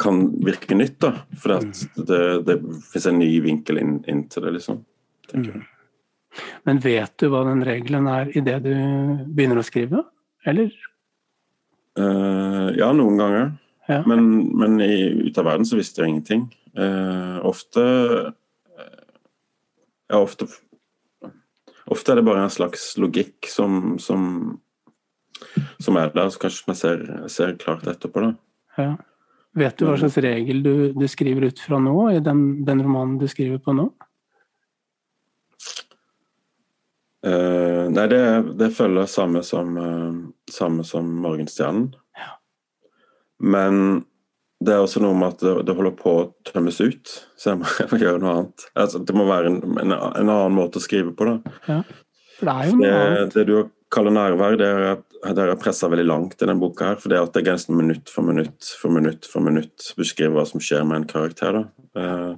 kan virke nytt. da, For det, det, det finnes en ny vinkel inn, inn til det, liksom. Mm. Men vet du hva den regelen er idet du begynner å skrive, eller? Uh, ja, noen ganger. Ja. Men, men i, ut av verden så visste jeg ingenting. Uh, ofte Ja, ofte Ofte er det bare en slags logikk som, som, som er der, så kanskje man ser, ser klart etterpå. da. Ja. Vet du hva slags regel du, du skriver ut fra nå, i den, den romanen du skriver på nå? Uh, nei, det, det, følger samme som, uh, samme som Morgenstjernen. Ja. Men det er også noe med at det, det holder på å tømmes ut, så jeg må, jeg må gjøre noe annet. Altså, det må være en, en, en, annen måte å skrive på, da. Ja. For det er jo noe annet. Det du kaller nærvær, det er at det er pressa veldig langt i denne boka. her, for Det at er nesten minutt for minutt for minutt for minutt beskriver hva som skjer med en karakter. da. Uh,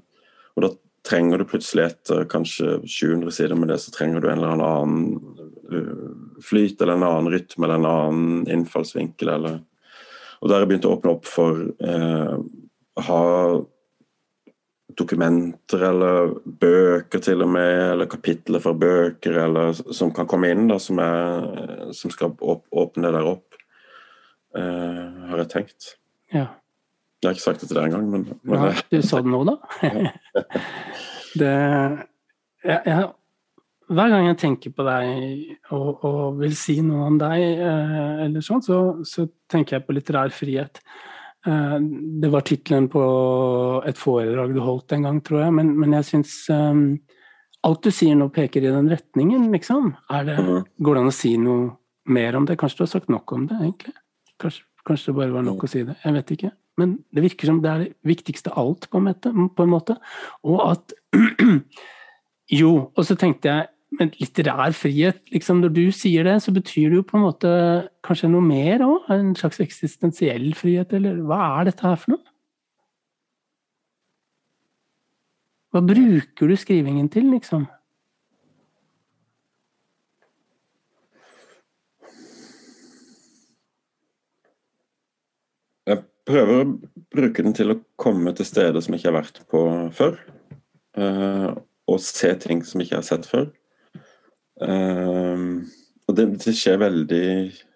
og da trenger du plutselig etter kanskje 700 sider med det, så trenger du en eller annen uh, flyt eller en annen rytme eller en annen innfallsvinkel. Eller. Og der har jeg begynt å åpne opp for eh, ha dokumenter eller bøker til og med, eller kapitler fra bøker eller, som kan komme inn, da, som, er, som skal åpne det der opp, uh, har jeg tenkt. Ja. Jeg har ikke sagt det til deg engang, men, men ja, Du sa det nå, da? det jeg, jeg, Hver gang jeg tenker på deg og, og vil si noe om deg, uh, eller sånn, så, så, tenker jeg på litterær frihet. Eh, det var tittelen på et foredrag du holdt en gang, tror jeg, men, men jeg syns um, alt du sier nå peker i den retningen, liksom. Det, mhm. går det an å si noe mer om det? Kanskje du har sagt nok om det, egentlig? Kanskje, kanskje det bare var nok å si det? Jeg vet ikke men det virker som det er det viktigste av alt, på en, måte, på en måte. Og at Jo, og så tenkte jeg men litterær frihet, liksom når du sier det, så betyr det jo på en måte kanskje noe mer òg? En slags eksistensiell frihet, eller hva er dette her for noe? Hva bruker du skrivingen til, liksom? prøver å bruke den til å komme til steder som jeg ikke har vært på før. Uh, og se ting som jeg ikke har sett før. Uh, og det, det, skjer veldig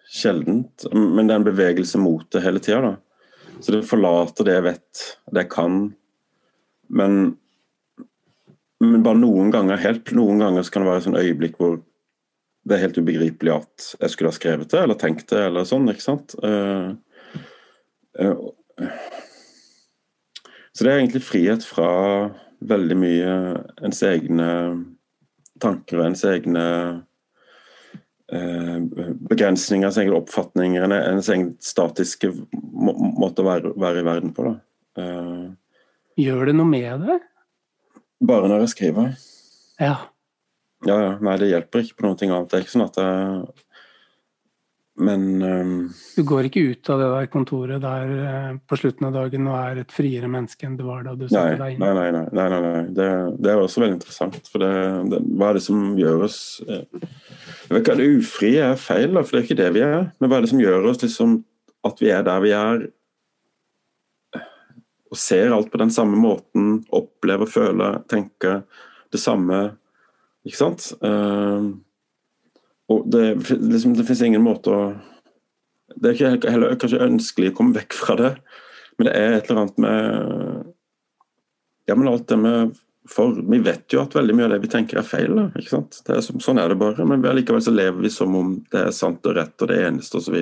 sjeldent, men det er en bevegelse mot det hele tida. Så det forlater det jeg vet, det jeg kan. Men, men bare noen ganger, helt noen ganger så kan det være et sånn øyeblikk hvor det er helt ubegripelig at jeg skulle ha skrevet det eller tenkt det, eller sånn. ikke sant? Uh, uh, så det er egentlig frihet fra veldig mye ens egne tanker og ens egne eh, begrensninger, ens egne oppfatninger, ens egen statiske må måte å være, være, i verden på. Eh, Gjør det noe med det? Bare når jeg skriver. Ja. Ja, ja. Nei, det hjelper ikke på noe annet. Det er ikke sånn at jeg men um, Du går ikke ut av det der kontoret der eh, på slutten av dagen og er et friere menneske enn du var da du satte deg inn? nei, nei, nei, nei, nei, nei. Det, det er også veldig interessant. For det, det, hva er det som gjør oss eh, Jeg vet ikke, Det ufrie er feil, da, for det er ikke det vi er. Men hva er det som gjør oss liksom at vi er der vi er, og ser alt på den samme måten, opplever, føler, tenker det samme, ikke sant? Eh, og det, liksom, det finnes ingen måte å Det er ikke heller kanskje ønskelig å komme vekk fra det, men det er et eller annet med Ja, men alt det med for Vi vet jo at veldig mye av det vi tenker er feil. Ikke sant? Er sånn er det bare. Men likevel så lever vi som om det er sant og rett og det eneste osv.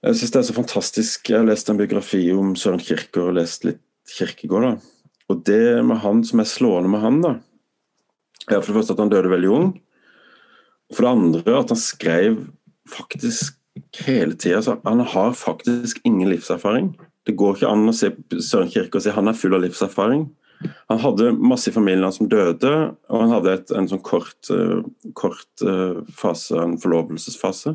Jeg syns det er så fantastisk. Jeg har lest en biografi om Søren Kirke, og lest litt Kirkegård. da. Og det med han som er slående med han, da, er for det første at han døde veldig ung. For det andre at han skrev faktisk hele tida. Han har faktisk ingen livserfaring. Det går ikke an å se Søren Kirke og si han er full av livserfaring. Han hadde masse i familien som døde, og han hadde et, en sånn kort, uh, kort uh, fase, en forlovelsesfase.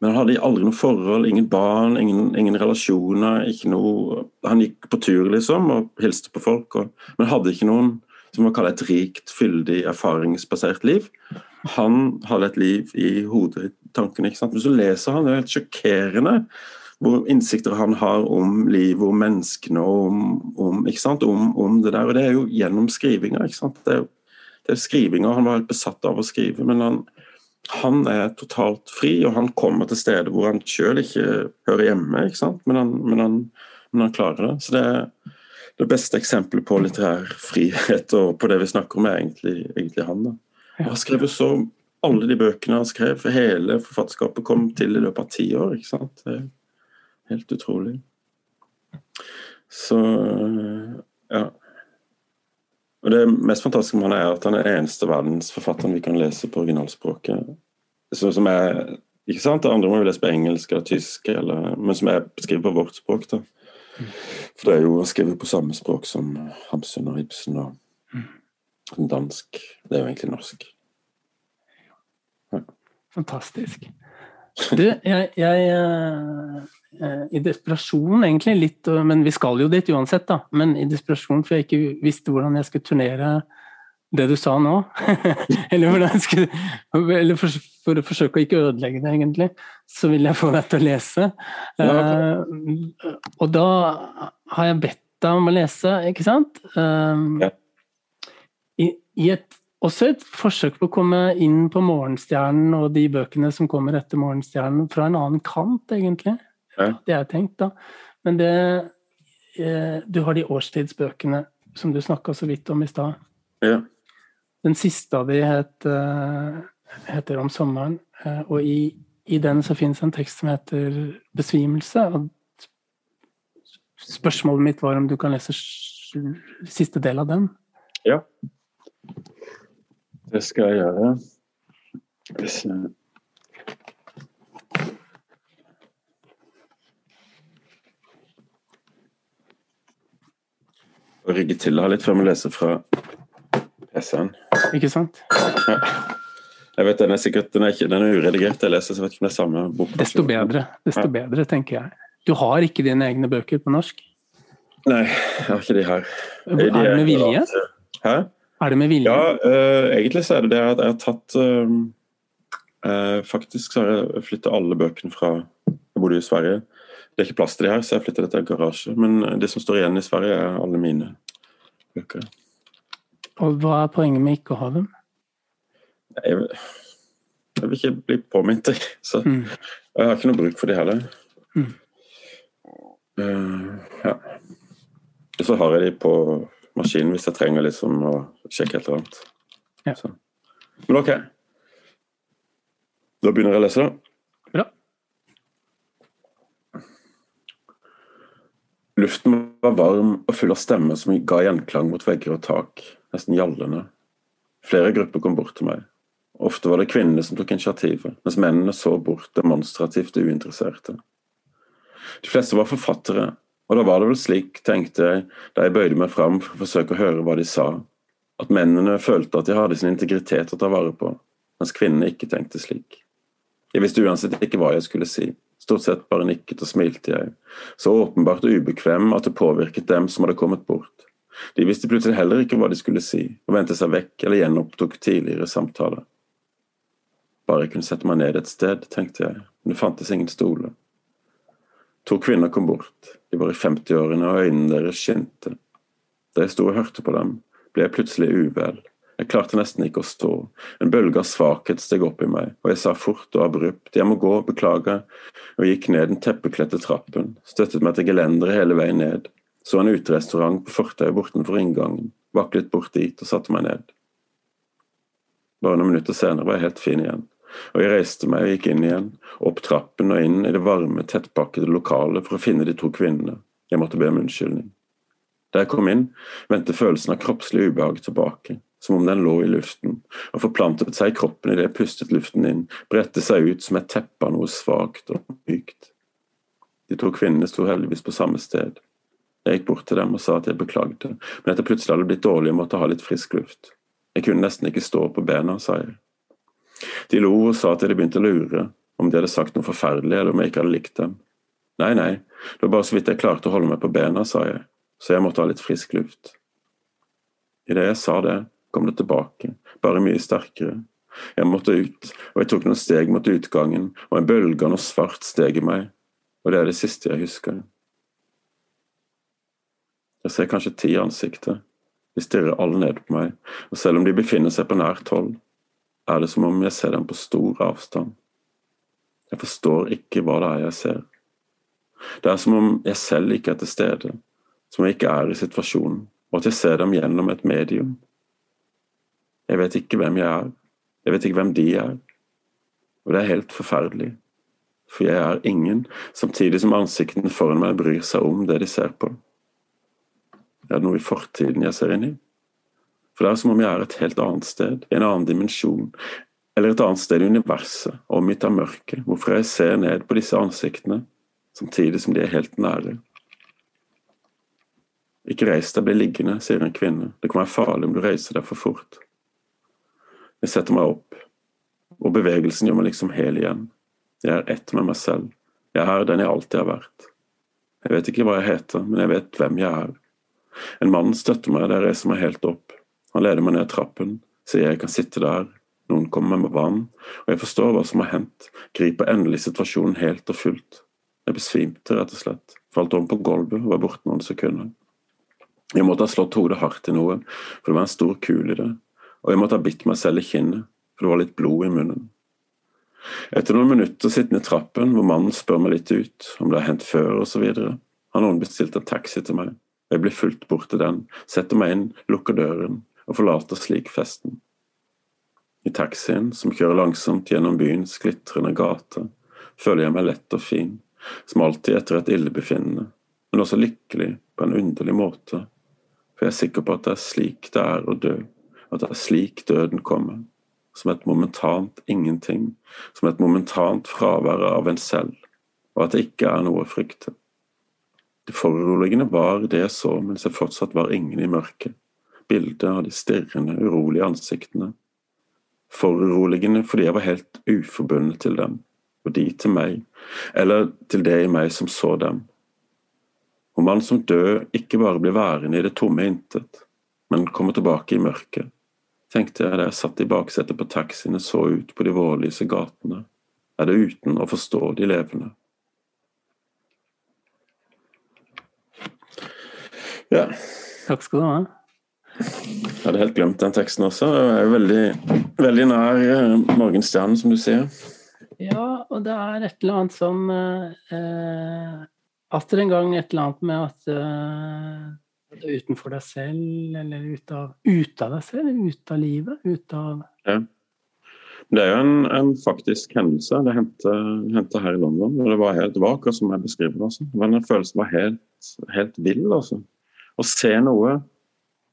Men han hadde aldri noe forhold, ingen barn, ingen, ingen relasjoner. ikke noe... Han gikk på tur liksom og hilste på folk, og, men hadde ikke noen som man kaller et rikt, fyldig, erfaringsbasert liv. Han hadde et liv i hodet, tankene. ikke sant? Men så leser han, det er helt sjokkerende hvor innsikter han har om livet, om menneskene og om, om, ikke sant? Om, om, det der. Og det er jo gjennom skrivinga. ikke sant? Det er, det er skrivinga. Han var helt besatt av å skrive, men han, han er totalt fri, og han kommer til steder hvor han sjøl ikke hører hjemme, ikke sant? Men han, men, han, men han, klarer det. Så det er det beste eksempelet på litterær frihet og på det vi snakker om, er egentlig, egentlig han. da. Han har skrevet så alle de bøkene han skrev, for hele forfatterskapet kom til i løpet av ti år. ikke sant? Det er helt utrolig. Så ja. Og Det mest fantastiske med han er at han er eneste verdensforfatteren vi kan lese på originalspråket. Så, som er, ikke sant? Det andre må vi lese på engelsk eller tysk, eller, men som er skrevet på vårt språk. da. For det er jo skrevet på samme språk som Hamsun og Ibsen og dansk. Det er jo egentlig norsk. Ja. Fantastisk. Du, jeg, jeg uh, I desperasjon, egentlig litt Men vi skal jo dit uansett, da. Men i desperasjon for jeg ikke visste hvordan jeg skulle turnere det du sa nå. eller, skulle, eller for, for, å forsøke å ikke ødelegge det, egentlig, så vil jeg få deg til å lese. Uh, og da har jeg bedt deg om å lese, ikke sant? Uh, ja i, et, også et forsøk på å komme inn på Morgenstjernen og de bøkene som kommer etter Morgenstjernen, fra en annen kant, egentlig. Ja. Det jeg tenkt, da. Men det eh, Du har de årstidsbøkene som du snakka så vidt om i stad. Ja. Den siste av de het, uh, heter 'Om sommeren', uh, og i, i, den så finnes en tekst som heter 'Besvimelse'. og Spørsmålet mitt var om du kan lese siste del av den? Ja. Det skal jeg gjøre. Hvis jeg Og rigge til her litt før vi leser fra PC-en. Ikke sant? Ja. Jeg vet, Den er sikkert den er, ikke, den er uredigert, jeg leser, så vet ikke om det er samme bok. Desto bedre, desto ja. bedre, tenker jeg. Du har ikke dine egne bøker på norsk? Nei, jeg har ikke de her. Er det med vilje? Hæ? Er det med vilje? Ja, uh, egentlig så er det det at jeg har tatt uh, uh, Faktisk så har jeg flytta alle bøkene fra Jeg bodde i Sverige. Det er ikke plass til de her, så jeg flytta det til en garasje. Men det som står igjen i Sverige, er alle mine bøker. Og hva er poenget med ikke å ha dem? Jeg, jeg vil ikke bli påminnet, så mm. jeg har ikke noe bruk for de heller. Mm. ja. Så har jeg de på maskinen hvis jeg trenger liksom å sjekke et eller annet. Ja. Men OK. Da begynner jeg å lese, da. Bra. Luften var varm og full av stemmer som ga gjenklang mot vegger og tak, nesten gjallende. Flere grupper kom bort til meg. Ofte var det kvinnene som tok initiativet, mens mennene så bort demonstrativt uinteresserte. De fleste var forfattere, og da var det vel slik, tenkte jeg da jeg bøyde meg fram for å forsøke å høre hva de sa, at mennene følte at de hadde sin integritet å ta vare på, mens kvinnene ikke tenkte slik. Jeg visste uansett ikke hva jeg skulle si. Stort sett bare nikket og smilte jeg, så åpenbart ubekvem at det påvirket dem som hadde kommet bort. De visste plutselig heller ikke hva de skulle si, og vendte seg vekk eller gjenopptok tidligere samtaler. Bare jeg kunne sette meg ned et sted, tenkte jeg, men det fantes ingen stoler. To kvinner kom bort, de var i 50-årene og øynene deres skinte. Da jeg sto og hørte på dem, ble jeg plutselig uvel. Jeg klarte nesten ikke å stå. En bølge av svakhet steg opp i meg, og jeg sa fort og abrupt 'jeg må gå, beklager', og gikk ned den teppekledte trappen, støttet meg til gelenderet hele veien ned, så en uterestaurant på fortauet bortenfor inngangen, vaklet bort dit og satte meg ned. Bare noen minutter senere var jeg helt fin igjen, og jeg reiste meg og gikk inn igjen, opp trappen og inn i det varme, tettpakkede lokalet for å finne de to kvinnene. Jeg måtte be om unnskyldning. Da jeg kom inn, vendte følelsen av kroppslig ubehag tilbake som om den lå i luften, og forplantet seg i kroppen idet jeg pustet luften inn, bredte seg ut som et teppe av noe svakt og mykt. De to kvinnene sto heldigvis på samme sted. Jeg gikk bort til dem og sa at jeg beklagde, men at jeg plutselig hadde blitt dårlig og måtte ha litt frisk luft. Jeg kunne nesten ikke stå på bena, sa jeg. De lo og sa at jeg hadde begynt å lure, om de hadde sagt noe forferdelig eller om jeg ikke hadde likt dem. Nei, nei, det var bare så vidt jeg klarte å holde meg på bena, sa jeg, så jeg måtte ha litt frisk luft. Idet jeg sa det, kom det tilbake, bare mye sterkere. Jeg måtte ut, og jeg tok noen steg mot utgangen, og en bølge av noe svart steg i meg, og det er det siste jeg husker. Jeg ser kanskje ti ansikter, de stirrer alle ned på meg, og selv om de befinner seg på nært hold, er det som om jeg ser dem på stor avstand. Jeg forstår ikke hva det er jeg ser. Det er som om jeg selv ikke er til stede, som jeg ikke er i situasjonen, og at jeg ser dem gjennom et medium. Jeg vet ikke hvem jeg er. Jeg vet ikke hvem de er. Og det er helt forferdelig. For jeg er ingen, samtidig som ansiktene foran meg bryr seg om det de ser på. Er det noe i fortiden jeg ser inn i? For det er som om jeg er et helt annet sted, i en annen dimensjon, eller et annet sted i universet, omgitt av mørket, hvorfor jeg ser ned på disse ansiktene, samtidig som de er helt nære. Ikke reis deg, bli liggende, sier en kvinne, det kan være farlig om du reiser deg for fort. Jeg setter meg opp, og bevegelsen gjør meg liksom hel igjen. Jeg er ett med meg selv. Jeg er den jeg alltid har vært. Jeg vet ikke hva jeg heter, men jeg vet hvem jeg er. En mann støtter meg da jeg reiser meg helt opp. Han leder meg ned trappen, sier jeg kan sitte der. Noen kommer med vann, og jeg forstår hva som har hendt. Griper endelig situasjonen helt og fullt. Jeg besvimte, rett og slett. Falt om på gulvet og var borte noen sekunder. Jeg måtte ha slått hodet hardt i noe, for det var en stor kul i det, og jeg måtte ha bitt meg selv i kinnet, for det var litt blod i munnen. Etter noen minutter sittende i trappen, hvor mannen spør meg litt ut om det har hendt før osv., har noen bestilt en taxi til meg. og Jeg blir fulgt bort til den, setter meg inn, lukker døren og forlater slik festen. I taxien, som kjører langsomt gjennom byens glitrende gater, føler jeg meg lett og fin, som alltid etter et illebefinnende, men også lykkelig på en underlig måte, for jeg er sikker på at det er slik det er å dø at det er slik døden kommer, som et momentant ingenting, som et momentant fravær av en selv, og at det ikke er noe å frykte. Det foruroligende var det jeg så mens jeg fortsatt var ingen i mørket, bildet av de stirrende, urolige ansiktene. Foruroligende fordi jeg var helt uforbundet til dem, og de til meg, eller til det i meg som så dem. Om man som død ikke bare blir værende i det tomme intet, men kommer tilbake i mørket, tenkte jeg da jeg satt i baksetet på taxiene så ut på de vårlyse gatene, er det uten å forstå de levende. Ja. Takk skal du ha. Jeg hadde helt glemt den teksten også. Jeg er veldig, veldig nær eh, morgenstjernen, som du sier. Ja, og det er et eller annet som eh, Atter en gang et eller annet med at eh, utenfor deg selv, eller ut av, ut av, deg selv, ut av livet, ut av ja. Det er jo en, en faktisk hendelse. Det hendte her i London. og Det var, helt, vak, som jeg beskriver det. Altså. Men den følelsen var helt, helt vill. Altså. Å se noe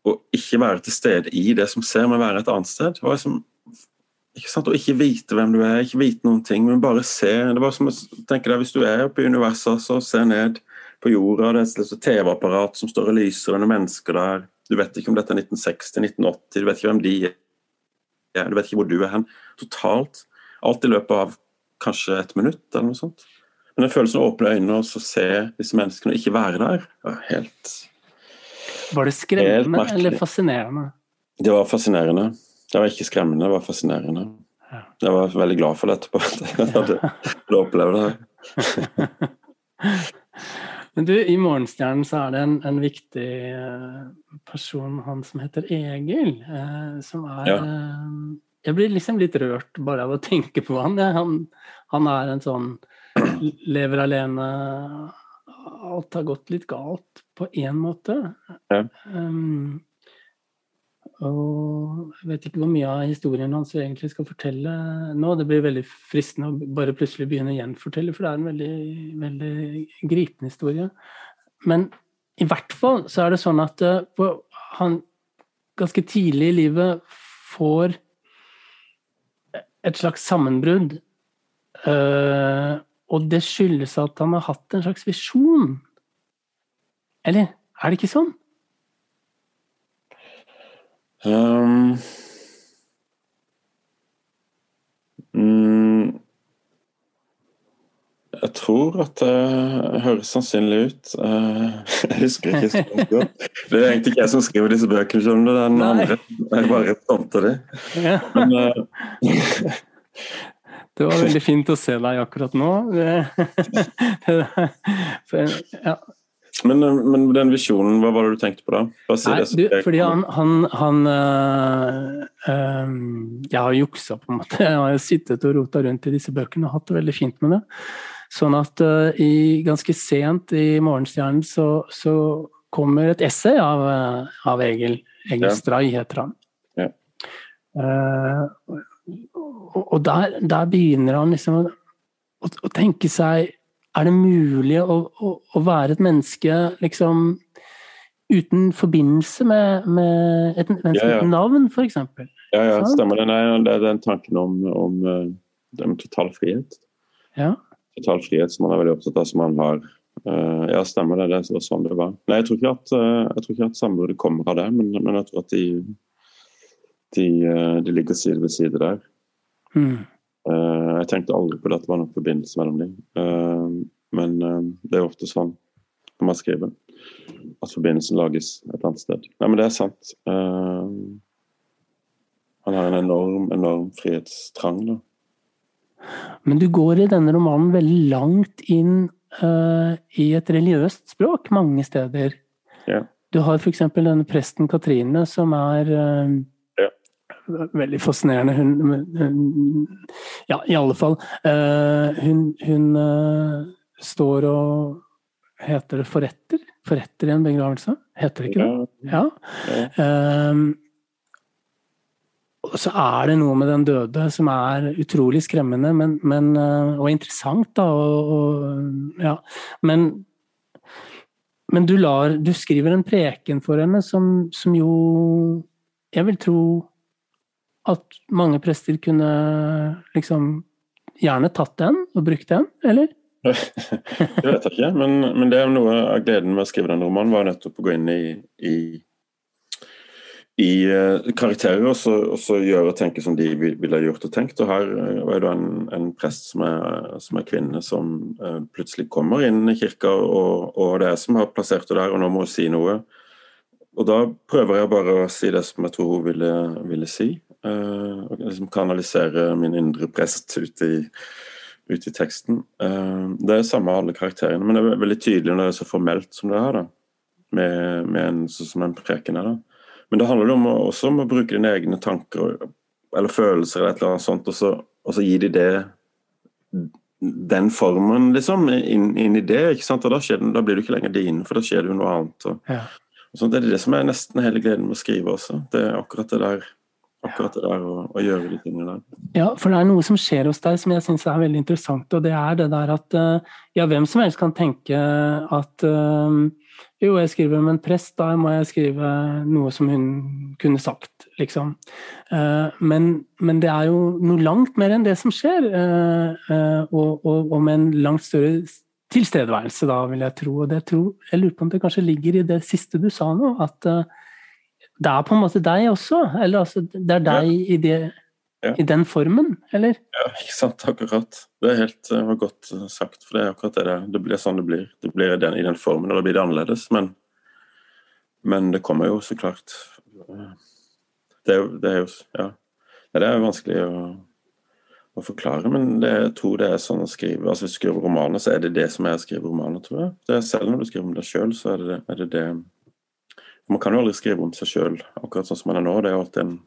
og ikke være til stede i det som ser, men være et annet sted. Det var liksom, ikke sant, Å ikke vite hvem du er, ikke vite noen ting, men bare se. Det var som å tenke deg, Hvis du er oppe i universet, så se ned på jorda. Det er et TV-apparat som står og lyser, og det er mennesker der. Du vet ikke om dette er 1960, 1980, du vet ikke hvem de er, du vet ikke hvor du er hen. Totalt. Alt i løpet av kanskje et minutt, eller noe sånt. Men den følelsen å åpne øynene og så se disse menneskene og ikke være der, var helt Var det skremmende eller fascinerende? Det var fascinerende. Det var ikke skremmende, det var fascinerende. Ja. Jeg var veldig glad for det etterpå, at jeg hadde, hadde opplevd det. Men du, i Morgenstjernen så er det en, en viktig eh, person, han som heter Egil, eh, som er Ja. eh, Jeg blir liksom litt rørt bare av å tenke på han. Han, han er en sånn lever alene Alt har gått litt galt på én måte. Ja. Um, og jeg vet ikke hvor mye av historien hans vi egentlig skal fortelle nå. Det blir veldig fristende å bare plutselig begynne å gjenfortelle, for det er en veldig, veldig gripende historie. Men i hvert fall så er det sånn at eh, han ganske tidlig i livet får et slags sammenbrudd. Eh, og det skyldes at han har hatt en slags visjon. Eller er det ikke sånn? Um, mm, jeg tror at det høres sannsynlig ut. Eh, jeg husker ikke så godt. Det er egentlig ikke jeg som skriver disse bøkene, skjønner du. Det er den andre. Jeg bare fronter det. Ja. Men, eh, Det var veldig fint å se deg akkurat nå. Det, det, ja. Men, eh, men den visjonen, hva var det du tenkte på da? Nei, du, fordi han, han, han øh, øh, Jeg har juksa, på en måte. Jeg har jo sittet og rota rundt i disse bøkene og hatt det veldig fint med det. Sånn at øh, i, ganske sent i Morgenstjernen så, så kommer et essay av, av Egil. Egil Ja. Stray heter han. Ja. Uh, og og der, der begynner han liksom å, å, å tenke seg Er det mulig å, å, å være et menneske liksom uten forbindelse med, med et menneske Ja, ja. uten navn, f.eks.? Ja, ja, stemmer det. Nei, det er den tanken om, om eh, total frihet. Ja. Total frihet som man er veldig opptatt av, som man har. Eh, ja, stemmer det. Det var sånn det var. Nei, jeg tror ikke at, uh, jeg tror ikke at sambruddet kommer av det, men, men jeg tror at de, de, eh, de ligger side ved side der. Mm. Eh, jeg tenkte aldri på det at det var noen forbindelse mellom dem. Eh, men eh, det er ofte sånn når man skriver, at forbindelsen lages et annet sted. Nei, men det er sant. Han har en enorm, enorm frihetstrang, da. Men du går i denne romanen veldig langt inn uh, i et religiøst språk mange steder. Ja. Du har f.eks. denne presten Katrine, som er Ja. Veldig fascinerende. Hun, hun Ja, i alle fall. eh, hun hun eh, står og Heter det forretter? Forretter i en begravelse? Heter det ikke det? Ja, Ja. Ehm, så er det noe med den døde som er utrolig skremmende men, men, eh, og interessant, da. Og, og, ja. Men, men du, lar, du skriver en preken for henne som, som jo Jeg vil tro at mange prester kunne liksom gjerne tatt den og brukt den, eller? Det vet jeg ikke, men, men det er noe av gleden med å skrive denne romanen, var nettopp å gå inn i, i, i eh, karakterer og så, og så gjøre og tenke som de ville gjort og tenkt. Og her eh, var det en, en prest som er, som er kvinne, som eh, plutselig kommer inn i kirka, og, og det er som har plassert henne der, og nå må hun si noe. Og da prøver jeg bare å si det som jeg tror hun ville, ville si. Eh, og liksom kanalisere min indre prest ut i, ut i teksten. Eh, det er samme alle karakterene, men det er veldig tydelig når det er så formelt som det er. da, Med, med en sånn som en preken er. da. Men det handler om å, også om å bruke dine egne tanker eller følelser eller et eller annet sånt, og så, og så gi de det den formen, liksom, inn, inn i det. ikke sant? Og da, det, da blir du ikke lenger din, for da skjer det jo noe annet. og Ja. og sånt. Det er det som er nesten hele gleden med å skrive også. Det er akkurat det der, akkurat det der å, å gjøre de tingene der. Ja, for det er noe som skjer hos deg som jeg syns er veldig interessant, og det er det der at eh, ja, hvem som helst kan tenke at eh, jo, jeg skriver om en prest, da må jeg skrive noe som hun kunne sagt, liksom. Eh, Men, men det er jo noe langt mer enn det som skjer, og, og, og med en langt større tilstedeværelse, da, vil jeg tro. Og det tror, jeg lurer på om det kanskje ligger i det siste du sa nå, at det er på en måte deg også. Eller altså, det er deg i det Ja. I den formen, eller? Ja, ikke sant. Akkurat. Det er helt uh, godt sagt. For det er akkurat det det, det blir sånn det blir. Det blir den, i den formen, og da blir det annerledes. Men, men det kommer jo så klart Det er jo, det er jo Ja. Det er vanskelig å, å forklare, men det, jeg tror det er sånn å skrive altså Hvis du skriver romaner, så er det det som er å skrive romaner, tror jeg. Det selv når du skriver om deg sjøl, så er det, er det det Man kan jo aldri skrive om seg sjøl akkurat sånn som man er nå. Det er jo alltid en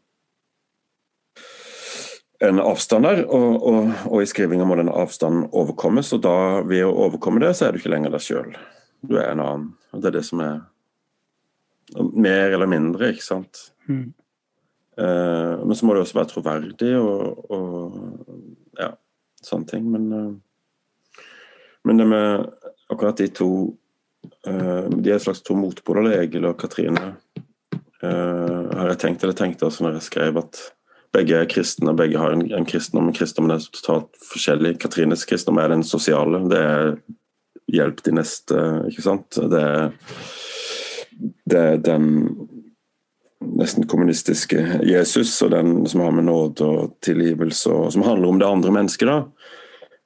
en avstand der, og, og, og, i skrivinga må den avstanden overkommes. Og da, ved å overkomme det, så er du ikke lenger deg sjøl. Du er en annen. Og det er det som er Mer eller mindre, ikke sant. Mm. Eh, men så må det også være troverdig og, og ja, sånne ting. Men, eh, men det med akkurat de to De er et slags to motpoler, Egil og Katrine. Eh, har jeg tenkt, eller tenkte altså når jeg skrev at begge er kristne, og begge har en, en kristendom. Men kristendommen er totalt forskjellig. Katrines kristendom er den sosiale. Det er hjelp de neste, ikke sant. Det er, det er den nesten kommunistiske Jesus, og den som har med nåde og tilgivelse, og som handler om det andre mennesket. da.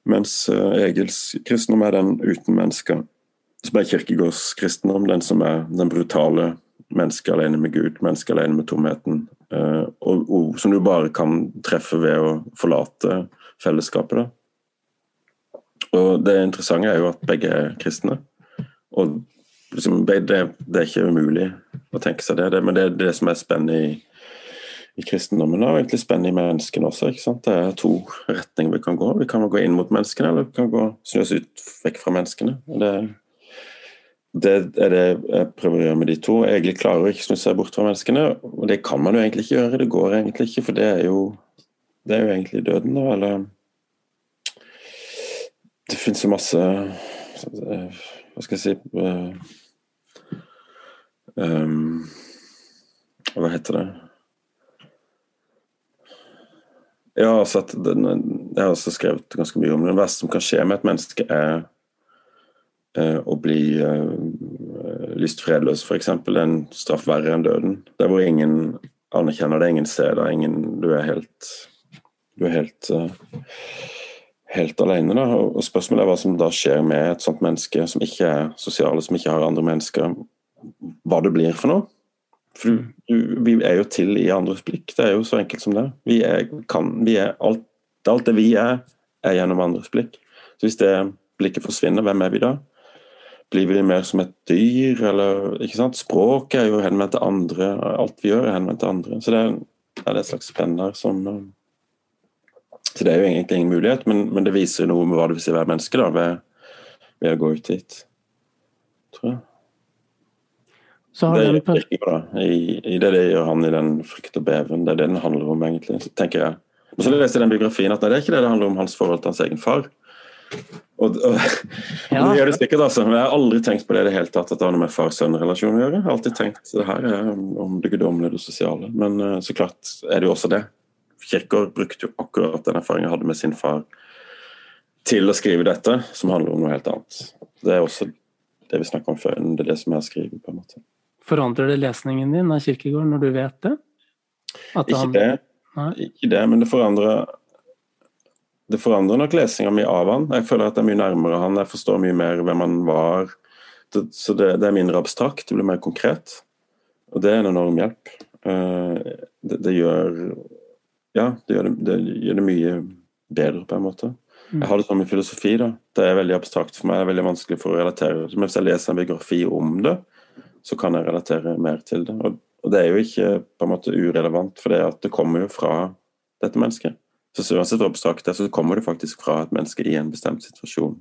Mens uh, Egils kristendom er den uten mennesker. Som er kirkegårdskristendom, den som er den brutale mennesket alene med Gud, mennesket alene med tomheten. Uh, og, og, som du bare kan treffe ved å forlate fellesskapet. da. Og Det interessante er jo at begge er kristne. Og liksom, det, det, er ikke umulig å tenke seg det, det men det er det som er spennende i, i kristendommen og egentlig spennende i menneskene også. ikke sant? Det er to retninger vi kan gå. Vi kan gå inn mot menneskene, eller vi kan gå snu oss ut vekk fra menneskene. Og det, det er det jeg prøver å gjøre med de to. Jeg Egentlig klarer å ikke snu seg bort fra menneskene, og det kan man jo egentlig ikke gjøre. Det går egentlig ikke, for det er jo, det er jo egentlig døden, da. Eller Det finnes jo masse Hva skal jeg si um, Hva heter det? Ja, altså den, jeg har også skrevet ganske mye om det. Det verste som kan skje med et menneske, er å bli lystfredløs, lyst fredløs, f.eks. Er en straff verre enn døden. Der hvor ingen anerkjenner det, ingen ser det, ingen, du er helt Du er helt uh, helt alene. Da. Og Spørsmålet er hva som da skjer med et sånt menneske som ikke er sosiale, som ikke har andre mennesker hva det blir for noe. For du, vi er jo til i andres blikk. Det er jo så enkelt som det. Vi er, kan, vi er alt, alt, det vi er, er gjennom andres blikk. Så hvis det blikket forsvinner, hvem er vi da? Blir vi mer som et dyr, eller ikke sant? Språket er jo henvendt til andre. Alt vi gjør, er henvendt til andre. Så det er, er det et slags spenn der som Så det er jo egentlig ingen mulighet, men, men det viser noe med hva det vil si å være menneske, da, ved, ved å gå ut dit. Tror jeg. Så har det er på... da. I, I, det det gjør han i den frykt og beven. Det er det den handler om, egentlig, tenker jeg. Men så leser jeg den biografien at nei, det er ikke det det handler om hans forhold til hans egen far. Og, og, ja. det gjør det sikkert, altså. Men jeg har aldri tenkt på det i det hele tatt, at det har noe med far-sønn-relasjon å gjøre. Jeg har alltid tenkt det her er om det guddommelige og det sosiale. Men uh, så klart er det jo også det. Kirkegård brukte jo akkurat den erfaringen jeg hadde med sin far til å skrive dette, som handler om noe helt annet. Det er også det vi snakka om før. Det er det som jeg har skrive, på en måte. Forandrer det lesningen din av Kirkegård når du vet det? ikke, han... det. ikke det, men det forandrer det forandrer nok lesinga mi av han. Jeg føler at jeg er mye nærmere han, jeg forstår mye mer hvem han var. Det, så det, det, er mindre abstrakt, det blir mer konkret. Og det er en enorm hjelp. Uh, det, det, gjør Ja, det gjør det, gjør det, mye bedre, på en måte. Mm. Jeg har det sånn med filosofi. da. Det er veldig abstrakt for meg, det er veldig vanskelig for å relatere. Men hvis jeg leser en biografi om det, så kan jeg relatere mer til det. Og, og det er jo ikke på en måte urelevant, for det, at det kommer jo fra dette mennesket. Så uansett hvor abstrakt det er, så kommer det faktisk fra et menneske i en bestemt situasjon.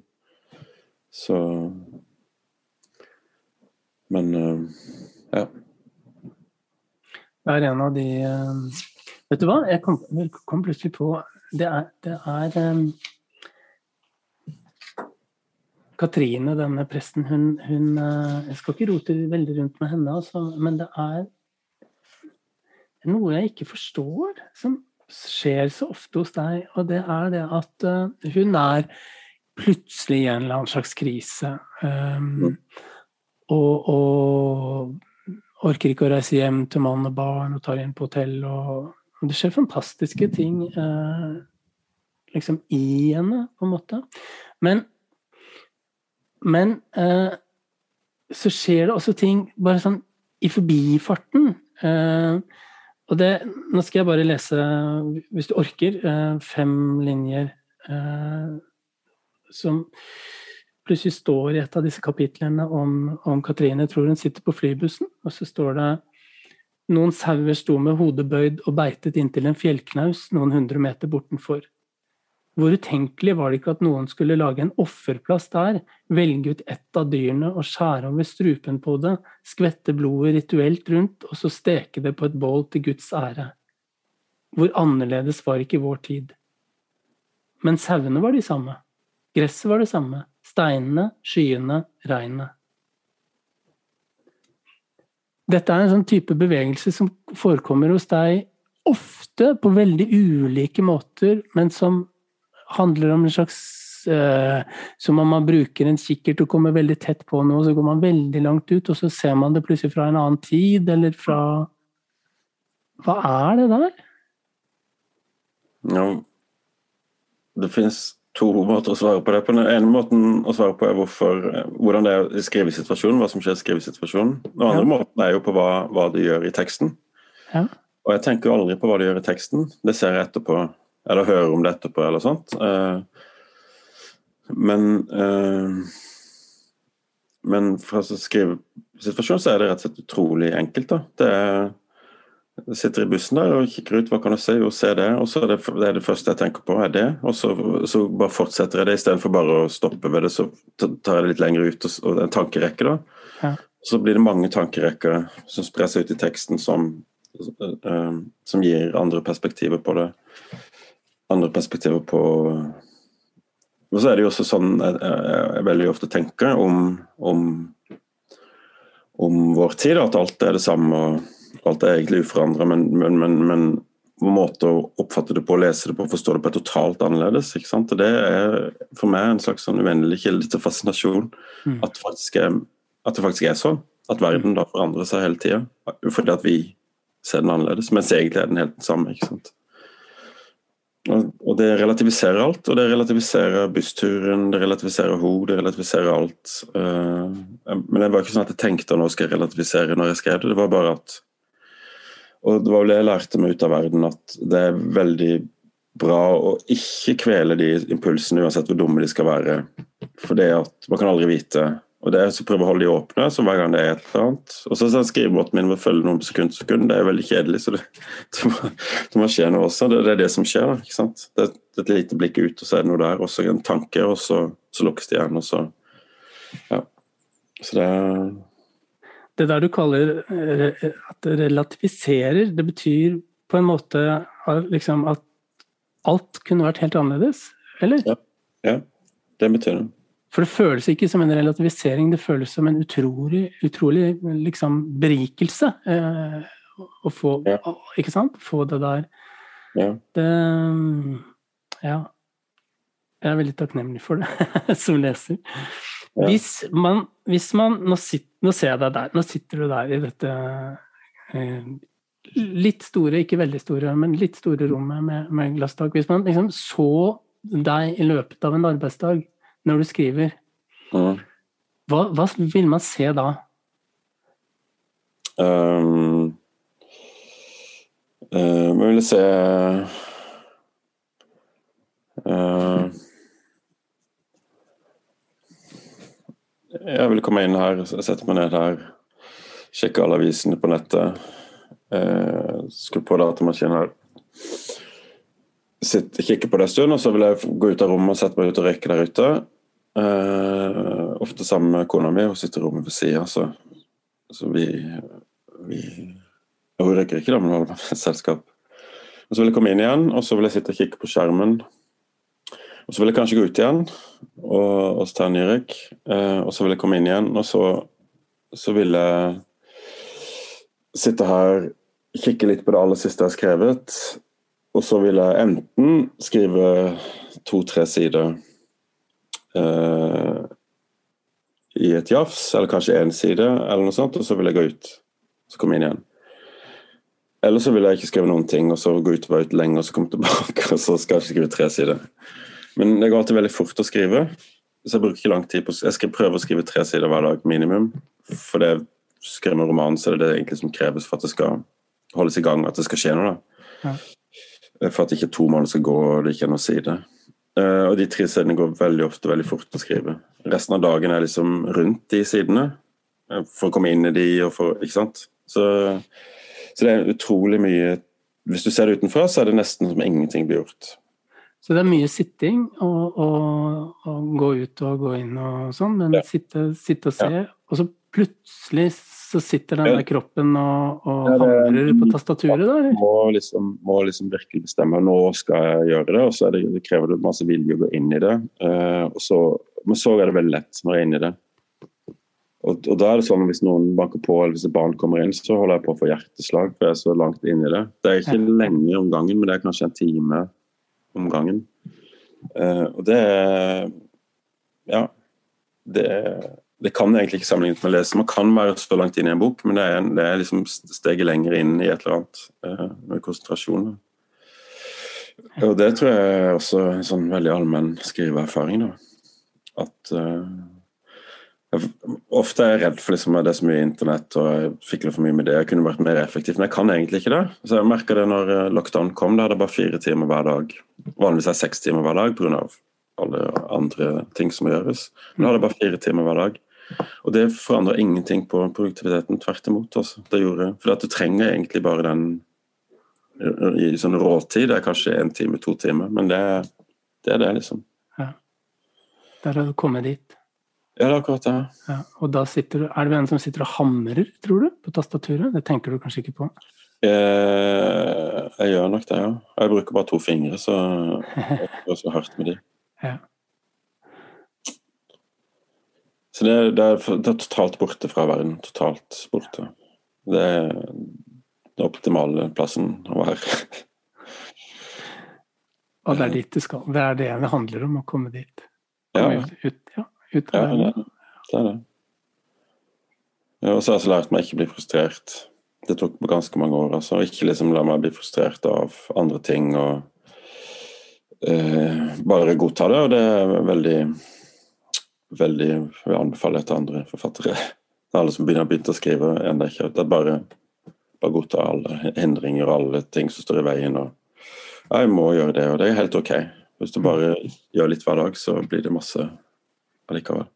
Så Men uh, ja. Det er en av de uh, Vet du hva, jeg kom, kom plutselig på Det er, det er um, Katrine, denne presten, hun, hun, eh, Jeg skal ikke rote veldig rundt med henne, altså, men det er noe jeg ikke forstår, som skjer så ofte hos deg. Og det er det at uh, hun er plutselig i en eller annen slags krise. Um, og, og, orker ikke å reise hjem til mann og barn og tar inn på hotell og og det skjer fantastiske ting uh, liksom i henne, på en måte. Men, men uh, så skjer det også ting bare sånn i forbifarten. Eh, og det Nå skal jeg bare lese, hvis du orker, eh, fem linjer eh, som plutselig står i et av disse kapitlene om, om Katrine. Jeg tror hun sitter på flybussen, og så står det noen sauer sto med hodet bøyd og beitet inntil en fjellknaus noen hundre meter bortenfor. Hvor utenkelig var det ikke at noen skulle lage en offerplass der, velge ut ett av dyrene og skjære over strupen på det, skvette blodet rituelt rundt og så steke det på et bål til Guds ære. Hvor annerledes var ikke vår tid. Men sauene var de samme, gresset var det samme, steinene, skyene, regnet. Dette er en sånn type bevegelse som forekommer hos deg ofte på veldig ulike måter, men som handler om en slags uh, Som om man bruker en kikkert og kommer veldig tett på noe, så går man veldig langt ut, og så ser man det plutselig fra en annen tid, eller fra Hva er det der? Ja, det finnes to måter å svare på det. På den ene måten å svare på er hvorfor, hvordan det er i skrivesituasjonen, hva som skjer i skrivesituasjonen. Den andre ja. måten er jo på hva, hva det gjør i teksten. Ja. Og jeg tenker jo aldri på hva det gjør i teksten. Det ser jeg etterpå, eller hører om det etterpå, eller sånt. Eh, men for men fra skrivesituasjonen så er det rett og slett utrolig enkelt. da. Det er jeg sitter i bussen der og kikker ut, hva kan jeg si? Jo, se det. Og så er det, det, er det første jeg tenker på, er det. Og så, så bare fortsetter jeg det, istedenfor bare å stoppe ved det, så tar jeg det litt lenger ut, og, og en tankerekke, da. Ja. Så blir det mange tankerekker som sprer seg ut i teksten, som, uh, som gir andre perspektiver på det. Andre perspektiver på Og så er det jo også sånn jeg, jeg, jeg veldig ofte tenker om, om, om vår tid, at alt er det samme. og Alt er egentlig uforandra, men, men, men, men måte å oppfatte det på, lese det på, forstå det på er totalt annerledes. ikke sant? Og Det er for meg en slags sånn uendelig kilde til fascinasjon. Mm. At, er, at, det faktisk er sånn. At verden da forandrer seg hele tida. Fordi at vi ser den annerledes, mens egentlig er den helt den samme. ikke sant? Og, det relativiserer alt. Og det relativiserer bussturen, det relativiserer henne, det relativiserer alt. Uh, men det var ikke sånn at jeg tenkte at nå skal jeg relativisere når jeg skrev det. Det var bare at og det var vel det jeg lærte meg ut av verden, at det er veldig bra å ikke kvele de impulsene, uansett hvor dumme de skal være. For det at man kan aldri vite. Og det er så prøver å holde de åpne så hver gang det er et eller annet. Og så er skrivemåten min med å følge noen sekund til sekund, det er veldig kjedelig. Så det, det, må, det må, skje noe også. Det, det, er det som skjer. ikke sant? Det er et lite blikk ut, og så er det noe der. Og så en tanke, og så, så lukkes det igjen. Og så Ja. Så det er det der du kaller eh, at det relativiserer, det betyr på en måte liksom at alt kunne vært helt annerledes, eller? Ja, ja det betyr det. For det føles ikke som en relativisering, det føles som en utrolig, utrolig liksom, berikelse. Eh, å få ja. Ikke sant? Få det der. Ja. Det Ja. Jeg er veldig takknemlig for det som leser. Ja. Hvis man, hvis man nå, sit, nå, ser jeg deg der, nå sitter du der i dette eh, litt store, ikke veldig store, men litt store rommet med, med glasstak. Hvis man liksom så deg i løpet av en arbeidsdag når du skriver, mm. hva, hva, vil man se da? Um, uh, man vil se uh, Jeg vil komme inn her, sette meg ned her, sjekke alle avisene på nettet. Uh, skru på datamaskinen her. Sitt, kikke på det en stund, og så vil jeg gå ut av rommet og sette meg ut og røyke der ute. Eh, ofte sammen med kona mi, hun sitter i rommet ved sida, så, så, vi, vi Hun røyker ikke, da, men holder med selskap. Og Så vil jeg komme inn igjen, og så vil jeg sitte og kikke på skjermen og Så vil jeg kanskje gå ut igjen og, og ta en ny røyk. Uh, og så vil jeg komme inn igjen, og så, så vil jeg sitte her, kikke litt på det aller siste jeg har skrevet. Og så vil jeg enten skrive to-tre sider eh, i et jafs, eller kanskje én side, eller noe sånt, og så vil jeg gå ut. Så komme inn igjen. Eller så vil jeg ikke skrive noen ting, og så gå ut og være ut lenge, og så komme tilbake, og så skal jeg skrive tre sider. Men det går alltid veldig fort å skrive, så jeg bruker ikke lang tid på Jeg skal prøve å skrive tre sider hver dag minimum. For det skriver en roman, så er det det egentlig som kreves for at det skal holdes i gang, at det skal skje noe. da. Ja. For at ikke to måneder skal gå, og det ikke er noen side. Uh, og de tre sidene går veldig ofte veldig fort å skrive. Resten av dagen er liksom rundt de sidene, uh, for å komme inn i de og for Ikke sant. Så, så det er utrolig mye Hvis du ser det utenfra, så er det nesten som ingenting blir gjort. Så det er mye sitting og, og, og gå ut og gå inn og sånn, men Ja. sitte, sitte og se, Ja. og så plutselig så sitter den Ja. der kroppen og, og Ja, hamrer på tastaturet, da? Må liksom, må liksom virkelig bestemme nå skal jeg gjøre det, og så er det, det krever det masse vilje å gå inn i det. Uh, så, men så er det veldig lett når jeg er inne i det. Og, og da er det sånn Hvis noen banker på eller hvis et barn kommer inn, så holder jeg på å få hjerteslag, for jeg er så langt inn i det. Det er ikke lenge om gangen, men det er kanskje en time om gangen. Uh, og det er Ja. Det, det kan egentlig ikke sammenlignes med å lese. Man kan være så langt inn i en bok, men det er, en, det er liksom steget lenger inn i et eller annet eh, med konsentrasjon. Og det tror jeg er også en sånn veldig allmenn skriveerfaring. da. At eh, jeg, Ofte er jeg redd for liksom, det er så mye internett og jeg fikler for mye med det. Jeg kunne vært mer effektiv, men jeg kan egentlig ikke det. Så Jeg merka det når eh, lockdown kom. Da hadde jeg bare fire timer hver dag. Vanligvis er det seks timer hver dag pga. alle andre ting som gjøres. Men da hadde jeg bare fire timer hver dag. Og det forandrer ingenting på produktiviteten. Tvert imot. Altså. Det gjorde, for du trenger egentlig bare den i sånn råtid. Det er kanskje én time, to timer, men det, det er det, liksom. Der har du kommet dit. Ja, det er akkurat det. Ja. Og da sitter du, er det en som sitter og hamrer, tror du, på tastaturet? Det tenker du kanskje ikke på? Jeg, jeg gjør nok det, ja. Jeg bruker bare to fingre, så jeg går så hardt med de. Ja. Så det, det, er, det er totalt borte fra verden. Totalt borte. Det er den optimale plassen å være. Og det er dit du skal. Det er det det handler om, å komme dit. Ja, Komme ut, ut, ja, ut ja av det, det. det er det. Og så har jeg lært meg å ikke bli frustrert. Det tok på ganske mange år. altså. Ikke liksom la meg bli frustrert av andre ting. og uh, Bare godta det. Og det er veldig veldig vil anbefale til andre forfattere. Alle som begynner begynt å skrive, ennå ikke, Det er bare, bare godta alle hindringer og alle ting som står i veien. og Jeg må gjøre det, og det er helt OK. Hvis du bare gjør litt hver dag, så blir det masse allikevel.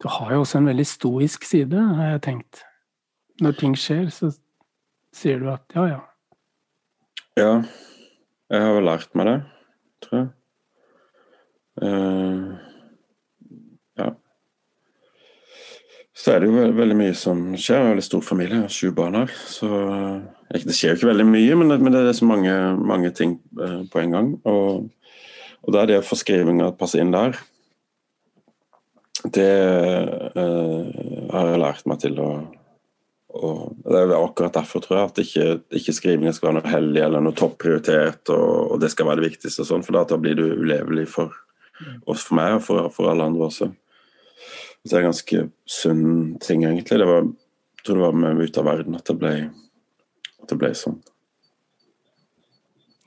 Du har jo også en veldig stoisk side, har jeg tenkt. Når ting skjer, så sier du at ja, ja. Ja, jeg har vel lært meg det, tror jeg. Eh, ja. Så er det jo veldig, veldig mye som skjer. Jeg har veldig stor familie, jeg har sju barn her. Så eh, det skjer jo ikke veldig mye, men det, men det er så mange, mange ting eh, på en gang. Og, og da er det å få skrivinga passe inn der, det eh, har jeg lært meg til å og Det er akkurat derfor, tror jeg, at ikke, ikke skrivinga skal være noe hellig eller noe topprioritet, og, og det skal være det viktigste, og sånn, for da blir du ulevelig for for meg og for, for alle andre også. Det er en ganske sunn ting, egentlig. Det var, jeg tror det var med ut av verden at det ble, at det ble sånn.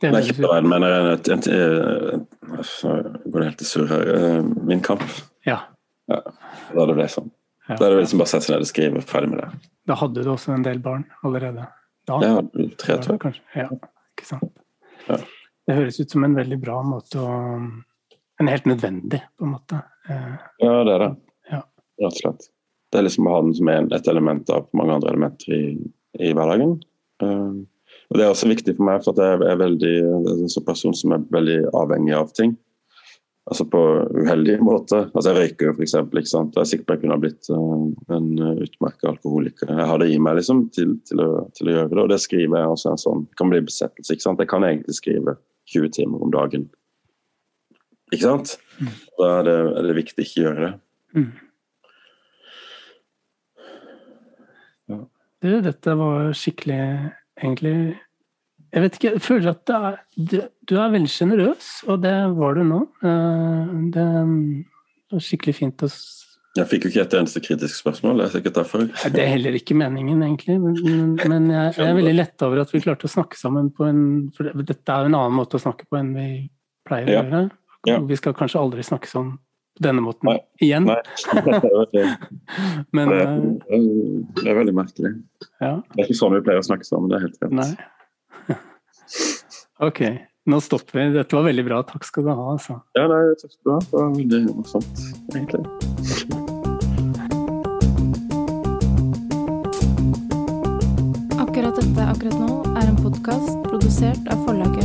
Det Nei, ikke ut av verden, men jeg går det helt i surr her. Eh, Min kamp. Ja. Da det ble sånn. ja. Da er det liksom bare å sette seg ned og skrive, ferdig med det. Da hadde du også en del barn allerede. Da, Ja, tre, tror jeg. Ja, ikke sant. Ja. Det høres ut som en veldig bra måte å En helt nødvendig, på en måte. Eh, Ja, det er det. Rett og slett. Det er liksom å ha den som et element av mange andre elementer i, i hverdagen. Uh, og Det er også viktig for meg, for at jeg er veldig, en sånn person som er veldig avhengig av ting. Altså på uheldig måte. Altså Jeg røyker jo, f.eks. Jeg er sikker på jeg kunne ha blitt uh, en utmerket alkoholiker. Jeg har det i meg liksom til, til, å, til å gjøre det, og det skriver jeg også en sånn Det kan bli besettelse. ikke sant? Jeg kan egentlig skrive 20 timer om dagen. Ikke sant? Da er det, er det viktig ikke å gjøre det. mm. Du, dette var skikkelig egentlig Jeg vet ikke, jeg føler at er, du, du er veldig sjenerøs, og det var du nå. Eh, Det var skikkelig fint å Jeg fikk jo ikke et eneste kritisk spørsmål, det er sikkert derfor. Det er heller ikke meningen, egentlig. Men, men jeg, jeg, er veldig lett over at vi klarte å snakke sammen på en For dette er jo en annen måte å snakke på enn vi pleier å ja. gjøre. Vi skal kanskje aldri snakke sånn på denne måten Nei. igjen. Nei, er, veldig, Men det, eh, er, det er veldig merkelig. ja. Det er ikke sånn vi pleier å snakke sammen, det er helt rett. Nei. Ok, nå stopper vi. Dette var veldig bra. Takk skal du ha. Altså. Ja, nei, takk skal du ha. Det var veldig morsomt, egentlig. Akkurat dette akkurat nå er en podkast produsert av forlaget